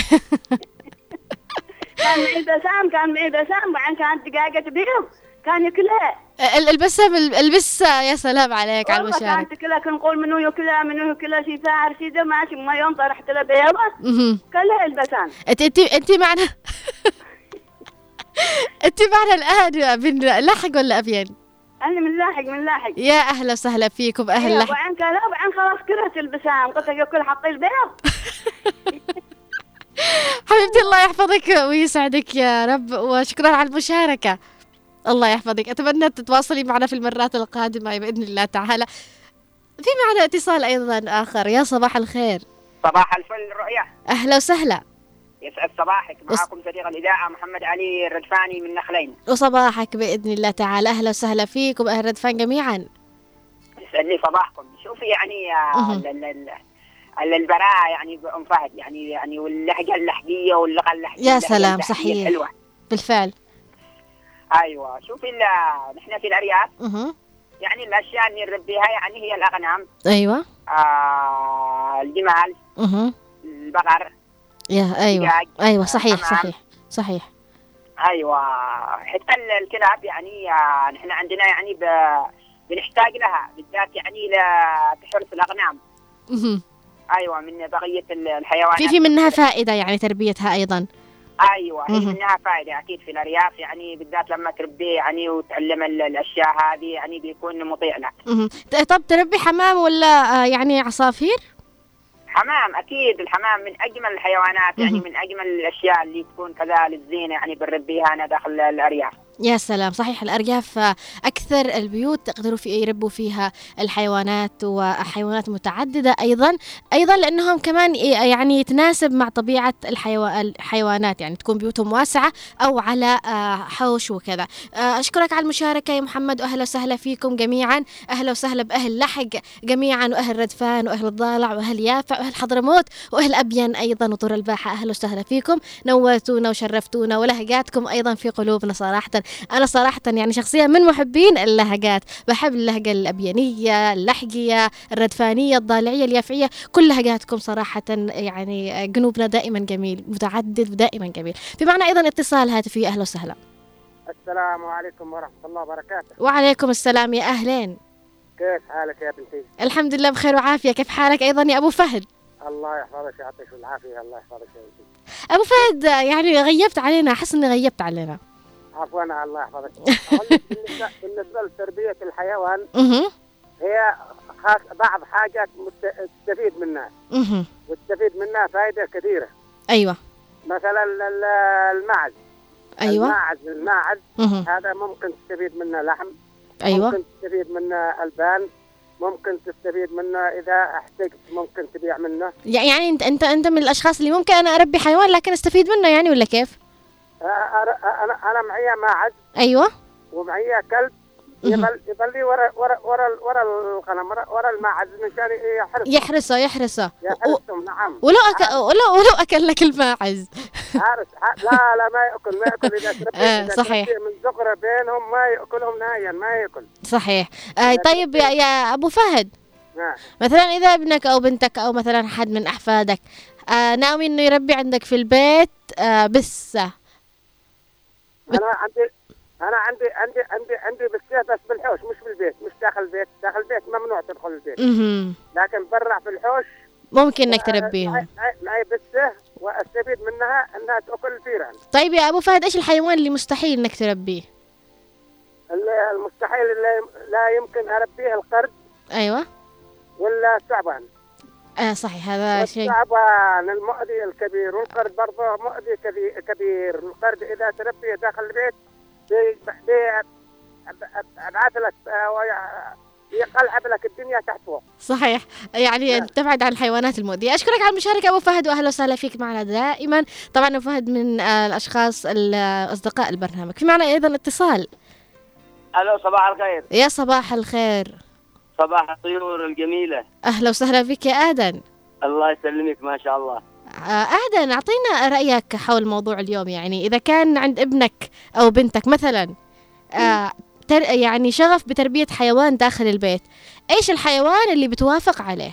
كان معي بسام كان معي بسام بعدين كانت دقاقة بيض كان ياكلها ال- البسة ال- البسة يا سلام عليك على والله المشاركه كانت تاكلها كنا نقول منو ياكلها منو ياكلها شي فار شي ده ماشي ما يوم طرحت لها بيضة. كلها البسام انت انت أنت معنا؟ [laughs] أنت معنا الآن من لاحق ولا ابين أنا من لاحق من لاحق. يا أهلا وسهلا فيكم أهلا. أيوة، وبعدين كلها وبعدين خلاص كرهت البسام قلت لها ياكل حطي البيض. [laughs] حبيبتي الله يحفظك ويسعدك يا رب وشكرا على المشاركة. الله يحفظك. أتمنى تتواصلي معنا في المرات القادمة بإذن الله تعالى. في معنا اتصال أيضا آخر. يا صباح الخير. صباح الفل رؤيا. أهلا وسهلا. يسعد صباحك. معاكم صديق الإذاعة محمد علي الردفاني من نخلين. وصباحك بإذن الله تعالى. أهلا وسهلا فيكم أهل ردفان جميعا. يسعد لي صباحكم. شوفي يعني ال- ال- البراءة يعني بأم فهد يعني يعني واللهجة اللحجية واللغة اللحجية. يا سلام صحيح. الحلوة. بالفعل. أيوة. شوفي ال- نحن في الأرياف. مه. يعني الأشياء اللي نربيها يعني هي الأغنام. أيوة. آه الجمال. مه. البقر. يا أيوه. أيوه صحيح. صحيح صحيح. أيوه. حتى ال- الكلاب يعني آه، نحن عندنا يعني ب... بنحتاج لها بالذات يعني لتحرس الأغنام. مهم. أيوه من بقية ال- الحيوانات. في في منها فائدة يعني تربيتها أيضا. أيوه هي. منها فائده أكيد في الأرياف يعني بالذات لما تربيه يعني وتعلم ال- الأشياء هذه يعني بيكون مطيع لك. طب تربي حمام ولا آه، يعني عصافير؟ حمام أكيد. الحمام من أجمل الحيوانات يعني. من أجمل الأشياء اللي تكون كذا للزينة يعني بنربيها أنا داخل الأرياف. يا سلام صحيح الأرياف أكثر البيوت تقدروا في يربوا فيها الحيوانات وحيوانات متعددة أيضا أيضا لأنهم كمان ي- يعني يتناسب مع طبيعة الحيو... الحيوانات يعني تكون بيوتهم واسعة أو على آه، حوش وكذا. آه، أشكرك على المشاركة يا محمد وأهلا وسهلا فيكم جميعا أهلا وسهلا بأهل لحق جميعا وأهل ردفان وأهل الضالع وأهل يافع وأهل حضرموت وأهل أبين أيضا وطور الباحة أهلا وسهلا فيكم نورتونا وشرفتونا ولهجاتكم أيضا في قلوبنا صراحة. أنا صراحة يعني شخصيا من محبين اللهجات. بحب اللهجة الأبينية اللحقية الردفانية الضالعية اليافعية. كل لهجاتكم صراحة يعني قلوبنا دائما جميل متعدد ودائما جميل. في معنا أيضا اتصال هاتفي أهلا وسهلا. السلام عليكم ورحمة الله وبركاته. وعليكم السلام يا أهلين. كيف حالك يا بنتي؟ الحمد لله بخير وعافية. كيف حالك أيضا يا أبو فهد؟ الله يحفظك ويعطيك العافية الله يحفظك يا بنتي. أبو فهد يعني غيبت علينا أحس إني غيبت علينا. عفوا الله يحفظك. [laughs] بالنسبة لتربية الحيوان هي بعض حاجات تستفيد منها. وتستفيد منها فائدة كثيرة. أيوة. مثلا ال- المعز أيوة. الماعز الماعز هذا ممكن تستفيد منه لحم أيوة. ممكن تستفيد منه ألبان ممكن تستفيد منه إذا أحتجت ممكن تبيع منه. يعني أنت أنت أنت من الأشخاص اللي ممكن أنا أربي حيوان لكن أستفيد منه يعني ولا كيف؟ أنا أنا معي ماعز. أيوة. ومعي كلب. يظل يظل لي ورا ورا ورا ورا الغنم ورا, ورا الماعز مشان يحرس يحرسه. يحرسه و- يحرسهم نعم. ولو أك... ولو ولو أكل لك الماعز. حارس ح- لا لا ما يأكل ما يأكل. إذا [laughs] آه، صحيح. من صغره بينهم ما يأكلهم نهائيا ما يأكل. صحيح. آه طيب يا, يا أبو فهد. نعم. مثلا إذا ابنك أو بنتك أو مثلا حد من أحفادك آه ناوي إنه يربي عندك في البيت آه بسة. أنا عندي أنا عندي عندي عندي عندي بالسيف بس بالحوش مش بالبيت مش داخل البيت. داخل البيت ممنوع تدخل البيت. لكن برا في الحوش ممكن إنك معي- تربيهم معي- معي بسه واستفيد منها إنها تأكل الفيران طيب يا أبو فهد إيش الحيوان اللي مستحيل إنك تربيه؟ اللي- المستحيل اللي لا يمكن أربيه القرد أيوة. ولا الثعبان. آه صحيح هذا شيء الثعبان المؤذي الكبير والقرد برضه مؤذي كبي- كبير. القرد إذا تربيه داخل البيت بي- بي- أبعث لك آه، يقلعب لك الدنيا تحت فوق صحيح. يعني تبعد عن الحيوانات المؤذية. أشكرك على المشاركة أبو فهد وأهلا وسهلا فيك معنا دائما. طبعا أبو فهد من آه، الأشخاص ال- أصدقاء البرنامج. في معنا أيضا اتصال. ألو صباح الخير. يا صباح الخير. صباح الطيور الجميلة. أهلا وسهلا بك يا آدن الله يسلمك ما شاء الله. آه، آدن أعطينا رأيك حول موضوع اليوم. يعني إذا كان عند ابنك أو بنتك مثلا آه، تر يعني شغف بتربية حيوان داخل البيت إيش الحيوان اللي بتوافق عليه؟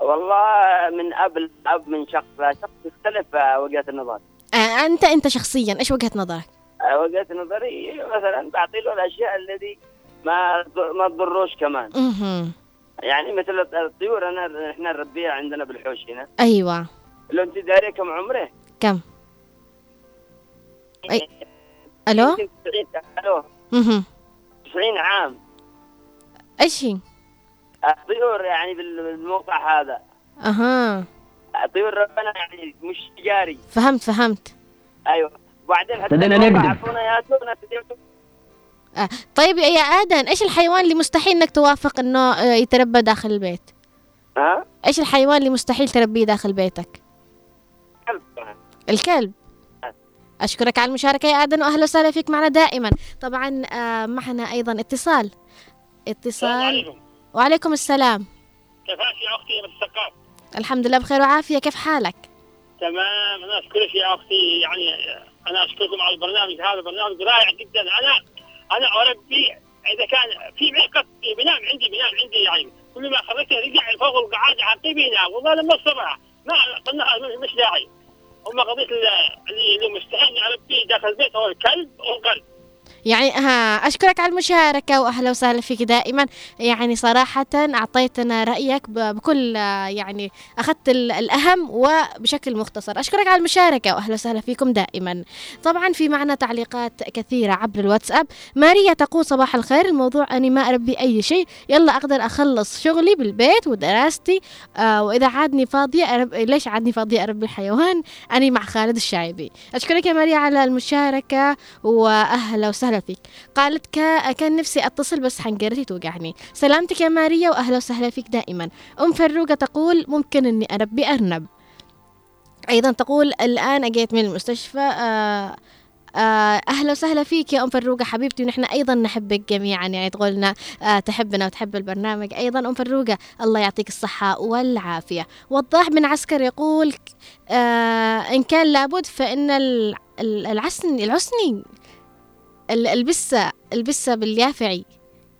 والله من أب اب من شخص لشخص تختلف آه، وجهه النظر. آه، أنت أنت شخصيا إيش وجهة نظرك؟ آه، وجهة نظري مثلا بعطي له الأشياء الذي ما ما تضروش كمان مهم. يعني مثل الطيور أنا إحنا نربيها عندنا بالحوش هنا أيوة لو أنت داري كم عمره؟ كم؟ أي 90 ألو مهم. 90 عام إيش هي؟ الطيور يعني بال- بالموقع هذا أها طيور ربنا يعني مش تجاري فهمت فهمت أيوه وبعدين حتى بدينا الموقع نقدم. عطونا ياتونا آه. طيب يا آدن إيش الحيوان اللي مستحيل إنك توافق إنه آه، يتربى داخل البيت؟ ها؟ إيش الحيوان اللي مستحيل تربيه داخل بيتك؟ كلب. الكلب أشكرك على المشاركة يا آدن وأهلا وسهلا فيك معنا دائما طبعا آه، معنا أيضا اتصال اتصال وعليكم السلام كيفك يا أختي من الثقافه؟ الحمد لله بخير وعافية كيف حالك؟ تمام أنا أشكرك يا أختي يعني أنا أشكركم على البرنامج هذا برنامج رائع جدا أنا أنا اربي إذا كان في معقد بينام عندي بينام عندي يعني كل ما خرجت رجع فوق القعاد حقي بينام والله لما الصباح ما قلنا مش داعي. هم قضية ال- اللي مستحيل اربيه داخل البيت هو الكلب والقلب يعني ها أشكرك على المشاركة وأهلا وسهلا فيك دائما. يعني صراحة أعطيتنا رأيك بكل يعني أخذت ال- الأهم وبشكل مختصر. أشكرك على المشاركة وأهلا وسهلا فيكم دائما. طبعا في معنا تعليقات كثيرة عبر الواتساب. ماريا تقول صباح الخير الموضوع أني ما أربي أي شيء. يلا أقدر أخلص شغلي بالبيت ودراستي آه وإذا عادني فاضية أرب... ليش عادني فاضية أربي الحيوان؟ أني مع خالد الشايبي أشكرك يا ماريا على المشاركة وأهلا وسهلا فيك. قالت كا كان نفسي أتصل بس حنقرتي توقعني. سلامتك يا ماريا وأهلا وسهلا فيك دائما. أم فروقة تقول ممكن إني أربي أرنب. أيضا تقول الآن أجيت من المستشفى آه آه، أهلا وسهلا فيك يا أم فروقة حبيبتي ونحن أيضا نحبك جميعا. يعني تقولنا آه تحبنا وتحب البرنامج. أيضا أم فروقة الله يعطيك الصحة والعافية. وضاح بن عسكر يقول آه إن كان لابد فإن ال- ال- العسن العسني ال- البسة البسة باليافعي.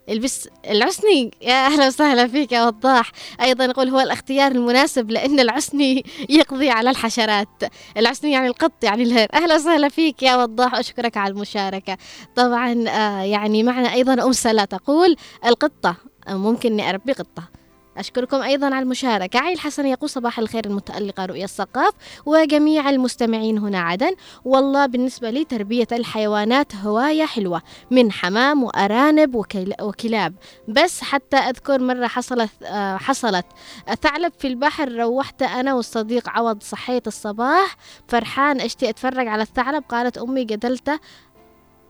البس العسني يا أهلا وسهلا فيك يا وضاح. أيضا يقول هو الاختيار المناسب لأن العسني [laughs] يقضي على الحشرات. العسني يعني القط يعني الهر أهلا وسهلا فيك يا وضاح. أشكرك على المشاركة. طبعا آه يعني معنا أيضا أم سلا تقول القطة آه، ممكن اني اربي قطة. أشكركم أيضا على المشاركة. عيل حسن يقول صباح الخير المتألقة رؤيا الثقاف وجميع المستمعين هنا عدن. والله بالنسبة لي تربية الحيوانات هواية حلوة من حمام وأرانب وكل- وكلاب. بس حتى أذكر مرة حصلت آه، حصلت ثعلب في البحر روحت أنا والصديق عوض صحيت الصباح فرحان أشتي أتفرج على الثعلب؟ قالت أمي قتلته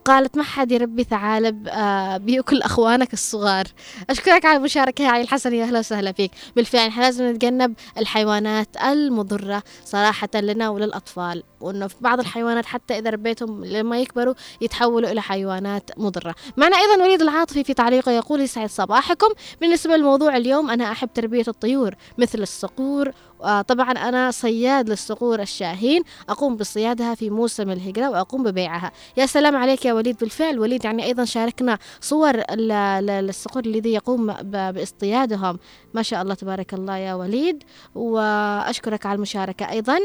قالت ما حد يربي ثعالب آه بيأكل أخوانك الصغار. أشكرك على المشاركة يا علي الحسن يا أهلا وسهلا فيك. بالفعل إحنا لازم نتجنب الحيوانات المضرة صراحة لنا وللأطفال. وإنه في بعض الحيوانات حتى إذا ربيتهم لما يكبروا يتحولوا إلى حيوانات مضرة. معنا أيضا وليد العاطفي في تعليقه يقول يسعد صباحكم. بالنسبة لموضوع اليوم أنا أحب تربية الطيور مثل الصقور. آه، طبعا أنا صياد للصقور الشاهين. أقوم بصيادها في موسم الهجرة وأقوم ببيعها. يا سلام عليك يا وليد. بالفعل وليد يعني أيضا شاركنا صور ال- ال- الصقور الذي يقوم باصطيادهم. ما شاء الله تبارك الله يا وليد. وأشكرك على المشاركة أيضا.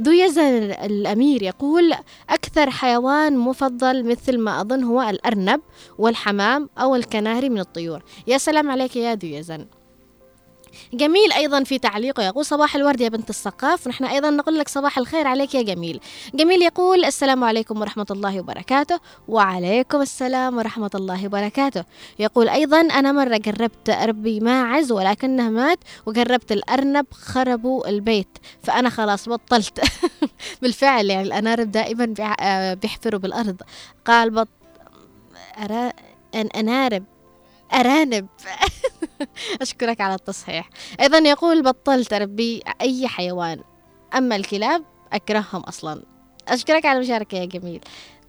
ذو يزن الأمير يقول أكثر حيوان مفضل مثل ما أظن هو الأرنب والحمام أو الكناري من الطيور. يا سلام عليك يا ذو يزن. جميل أيضا في تعليقه. يقول صباح الورد يا بنت الثقاف ونحن أيضا نقول لك صباح الخير عليك يا جميل. جميل يقول السلام عليكم ورحمة الله وبركاته. وعليكم السلام ورحمة الله وبركاته. يقول أيضا أنا مرة جربت أربي ماعز ولكنه مات وجربت الأرنب خربوا البيت فأنا خلاص بطلت. [laughs] بالفعل يعني الأنارب دائما آه، بيحفروا بالأرض. قال بط أرا... أن أنارب. أرانب. [laughs] [laughs] أشكرك على التصحيح. أيضا يقول بطلت أربي أي حيوان أما الكلاب أكرههم أصلا. أشكرك على المشاركة يا جميل.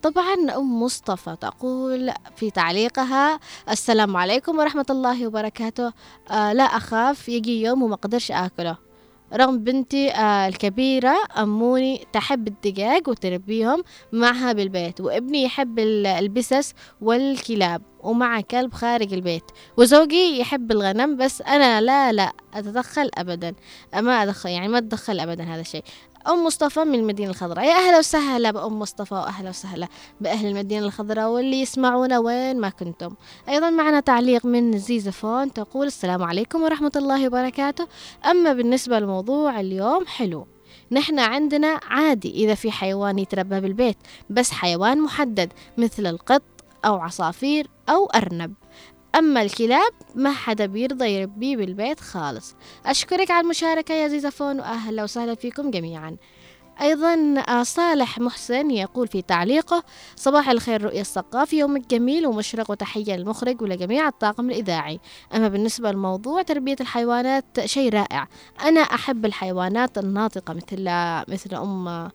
طبعا أم مصطفى تقول في تعليقها السلام عليكم ورحمة الله وبركاته. آه لا أخاف يجي يوم وما أقدرش أكله. رغم بنتي آه الكبيرة أموني تحب الدجاج وتربيهم معها بالبيت وابني يحب ال- البسس والكلاب ومع كلب خارج البيت وزوجي يحب الغنم بس أنا لا لا أتدخل أبدا ما أدخل يعني ما أتدخل أبدا هذا الشيء. أم مصطفى من المدينة الخضراء. يا أهلا وسهلا بأم مصطفى وأهلا وسهلا بأهل المدينة الخضراء واللي يسمعونا وين ما كنتم. أيضا معنا تعليق من زيزة فون تقول السلام عليكم ورحمة الله وبركاته. أما بالنسبة لموضوع اليوم حلو. نحن عندنا عادي إذا في حيوان يتربى بالبيت بس حيوان محدد مثل القط أو عصافير أو أرنب. أما الكلاب ما حدا بيرضى يربيه بالبيت خالص. أشكرك على المشاركة يا زيزفون وأهلا وسهلا فيكم جميعا. أيضا آه، صالح محسن يقول في تعليقه صباح الخير رؤيا الثقافي يومك جميل ومشرق وتحية للمخرج ولجميع الطاقم الإذاعي. أما بالنسبة لموضوع تربية الحيوانات شيء رائع. أنا أحب الحيوانات الناطقة مثل مثل أم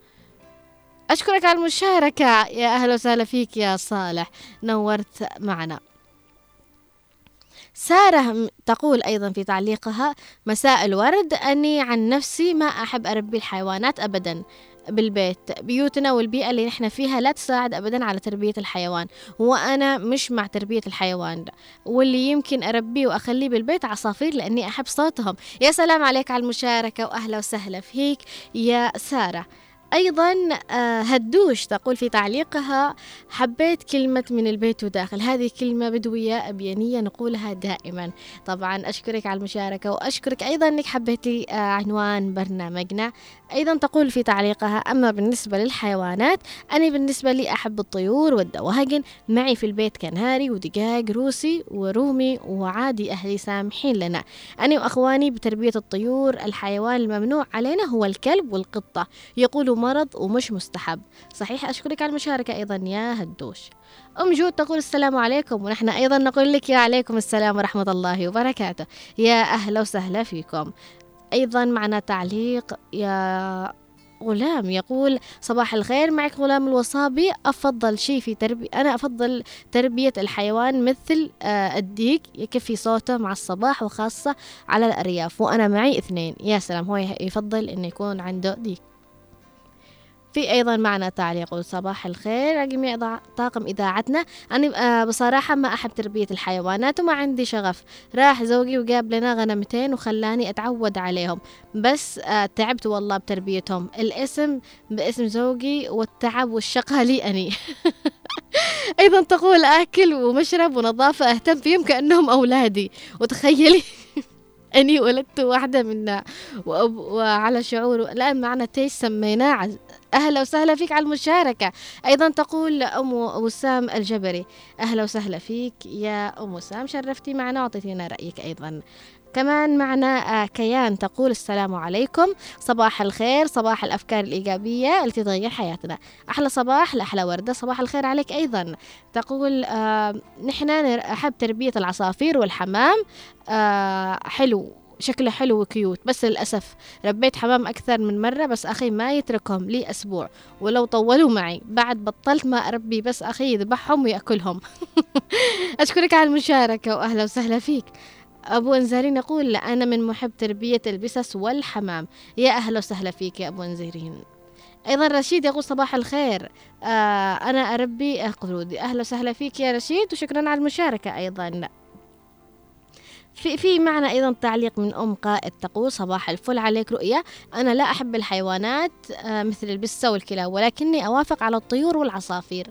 أشكرك على المشاركة. يا أهلا وسهلا فيك يا صالح. نورت معنا. سارة تقول أيضا في تعليقها مساء الورد أني عن نفسي ما أحب أربي الحيوانات أبدا بالبيت. بيوتنا والبيئة اللي نحن فيها لا تساعد أبدا على تربية الحيوان وأنا مش مع تربية الحيوان. واللي يمكن أربيه وأخليه بالبيت عصافير لأني أحب صوتهم. يا سلام عليك على المشاركة وأهلا وسهلا فيك يا سارة. أيضا آه، هدوش تقول في تعليقها حبيت كلمة من البيت وداخل. هذه كلمة بدوية أبيانية نقولها دائما. طبعا أشكرك على المشاركة وأشكرك أيضا أنك حبيتي آه، عنوان برنامجنا. أيضا تقول في تعليقها أما بالنسبة للحيوانات أنا بالنسبة لي أحب الطيور والدواجن. معي في البيت كناري ودجاج روسي ورومي وعادي أهلي سامحين لنا. أنا وأخواني بتربية الطيور الحيوان الممنوع علينا هو الكلب والقطة. يقولوا مرض ومش مستحب. صحيح أشكرك على المشاركة أيضا يا هدوش أم جود تقول السلام عليكم ونحن أيضا نقول لك يا عليكم السلام ورحمة الله وبركاته. يا أهلا وسهلا فيكم. أيضا معنا تعليق يا غلام يقول صباح الخير معك غلام الوصابي. أفضل شيء في تربية أنا أفضل تربية الحيوان مثل آه الديك. يكفي صوته مع الصباح وخاصة على الأرياف. وأنا معي اثنين. يا سلام هو يفضل إنه يكون عنده ديك. في أيضا معنا تعليق صباح الخير. جميع طاقم إذاعتنا. أنا آه، بصراحة ما أحب تربية الحيوانات وما عندي شغف. راح زوجي وجاب لنا غنمتين وخلاني أتعود عليهم. بس آه، تعبت والله بتربيتهم. الاسم باسم زوجي والتعب والشقة لي أني. [laughs] أيضا تقول أكل ومشرب ونظافة أهتم فيهم كأنهم أولادي. وتخيلي أني ولدت واحدة منا وعلى شعور الآن معنا تيس سميناه أهلا وسهلا فيك على المشاركة. أيضا تقول أم وسام الجبري أهلا وسهلا فيك يا أم وسام شرفتي معنا وأعطيتينا رأيك أيضا. كمان معنا آه، كيان تقول السلام عليكم. صباح الخير صباح الأفكار الإيجابية التي تغير حياتنا. أحلى صباح لأحلى وردة صباح الخير عليك أيضا. تقول آه نحن أحب تربية العصافير والحمام آه حلو شكله حلو وكيوت بس للأسف ربيت حمام أكثر من مرة بس أخي ما يتركهم لي أسبوع. ولو طولوا معي بعد بطلت ما أربي بس أخي يذبحهم ويأكلهم. [laughs] أشكرك على المشاركة وأهلا وسهلا فيك. أبو أنزارين يقول أنا من محب تربية البسس والحمام. يا أهلا وسهلا فيك يا أبو أنزارين أيضا رشيد يقول صباح الخير. آه أنا أربي قرودي أهلا وسهلا فيك يا رشيد وشكرا على المشاركة أيضا. في في معنا أيضا تعليق من أم قائد تقول صباح الفل عليك رؤيا أنا لا أحب الحيوانات آه، مثل البسة والكلاب ولكني أوافق على الطيور والعصافير.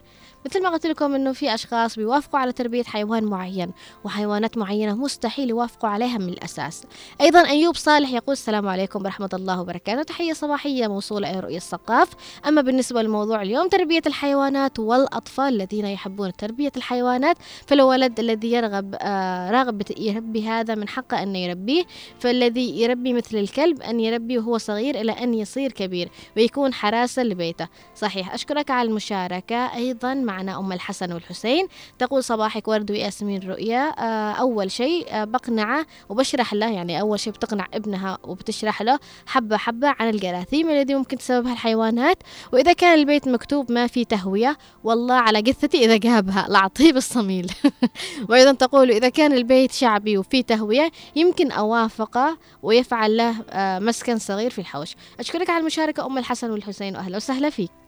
مثل ما قلت لكم إنه في أشخاص بيوافقوا على تربية حيوان معين وحيوانات معينة مستحيل يوافقوا عليها من الأساس. أيضا أيوب صالح يقول السلام عليكم ورحمة الله وبركاته. تحية صباحية موصوله إلى رؤية الثقاف أما بالنسبة لموضوع اليوم تربية الحيوانات والأطفال الذين يحبون تربية الحيوانات فالولد الذي يرغب آه راغب يربي هذا من حقه أن يربيه فالذي يربي مثل الكلب أن يربي وهو صغير إلى أن يصير كبير ويكون حراسه لبيته. صحيح أشكرك على المشاركة. أيضا معنا أم الحسن والحسين. تقول صباحك ورد وياسمين رؤيا. آه، أول شيء آه، بقنعة وبشرح له يعني أول شيء بتقنع ابنها وبتشرح له حبة حبة عن الجراثيم الذي ممكن تسببها الحيوانات. وإذا كان البيت مكتوب ما في تهوية والله على قثتي إذا جابها لعطيه بالصميل [laughs] وأيضا تقول إذا كان البيت شعبي وفي تهوية يمكن أوافقه ويفعل له آه، مسكن صغير في الحوش. أشكرك على المشاركة أم الحسن والحسين وأهلا وسهلا فيك.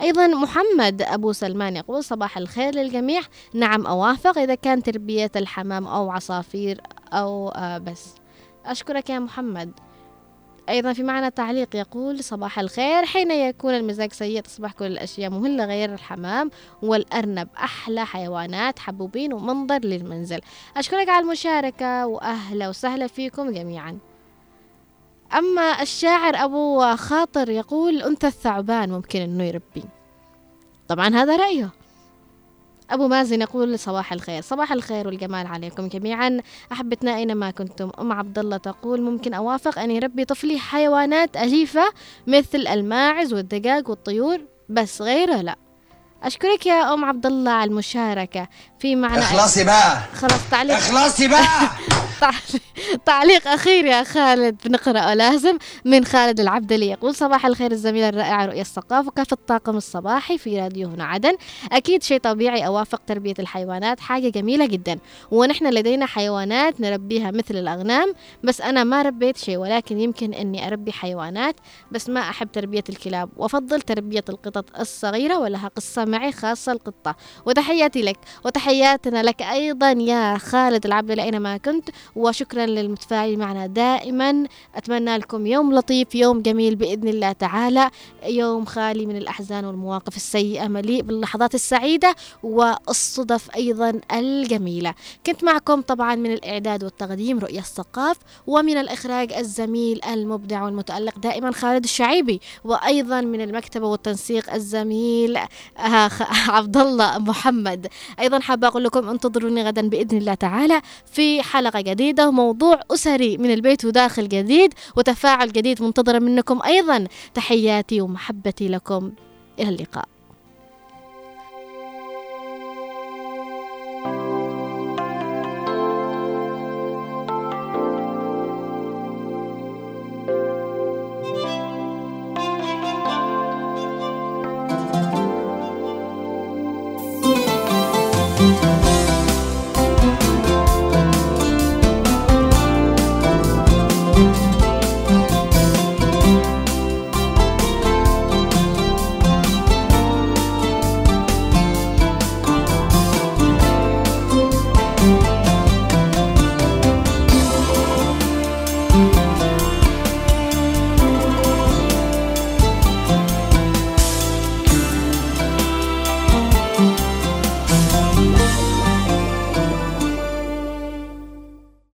أيضا محمد أبو سلمان يقول صباح الخير للجميع. نعم أوافق. إذا كان تربية الحمام أو عصافير أو آه بس. أشكرك يا محمد. أيضا في معنى تعليق يقول صباح الخير. حين يكون المزاج سيء تصبح كل الأشياء مهلة غير الحمام والأرنب أحلى. حيوانات حبوبين ومنظر للمنزل. أشكرك على المشاركة وأهلا وسهلا فيكم جميعا. أما الشاعر أبو خاطر يقول أنثى الثعبان ممكن أنه يربي. طبعا هذا رأيه. أبو مازن يقول صباح الخير. صباح الخير والجمال عليكم جميعا. أحبتنا أينما كنتم. أم عبد الله تقول ممكن أوافق أن يربي طفلي حيوانات أليفة مثل الماعز والدجاج والطيور بس غيره لا. أشكرك يا أم عبد الله على المشاركة. في معنى اخلصي بقى. خلاص تعليق. اخلصي بقى. [laughs] تعليق أخير يا خالد بنقرأه لازم من خالد العبدلي يقول صباح الخير الزميلة الرائعة رؤية الثقافة وكيف الطاقم الصباحي في راديو هنا عدن. أكيد شيء طبيعي أوافق تربية الحيوانات حاجة جميلة جدا. ونحن لدينا حيوانات نربيها مثل الأغنام بس أنا ما ربيت شيء ولكن يمكن أني أربي حيوانات بس ما أحب تربية الكلاب. وأفضل تربية القطط الصغيرة ولها قصة معي خاصة القطة. وتحياتي لك وتحياتنا لك أيضا يا خالد العبد أينما كنت. وشكرا للمتفاعلين معنا دائما. أتمنى لكم يوم لطيف يوم جميل بإذن الله تعالى. يوم خالي من الأحزان والمواقف السيئة مليء باللحظات السعيدة والصدف أيضا الجميلة. كنت معكم طبعا من الإعداد والتقديم رؤية الثقاف ومن الإخراج الزميل المبدع والمتألق دائما خالد الشعيبي وأيضا من المكتبة والتنسيق الزميل آه، عبد الله محمد. أيضا حابة أقول لكم انتظروني غدا بإذن الله تعالى في حلقة جديدة. وموضوع أسري من البيت وداخل جديد وتفاعل جديد منتظرة منكم أيضا. تحياتي ومحبتي لكم. إلى اللقاء.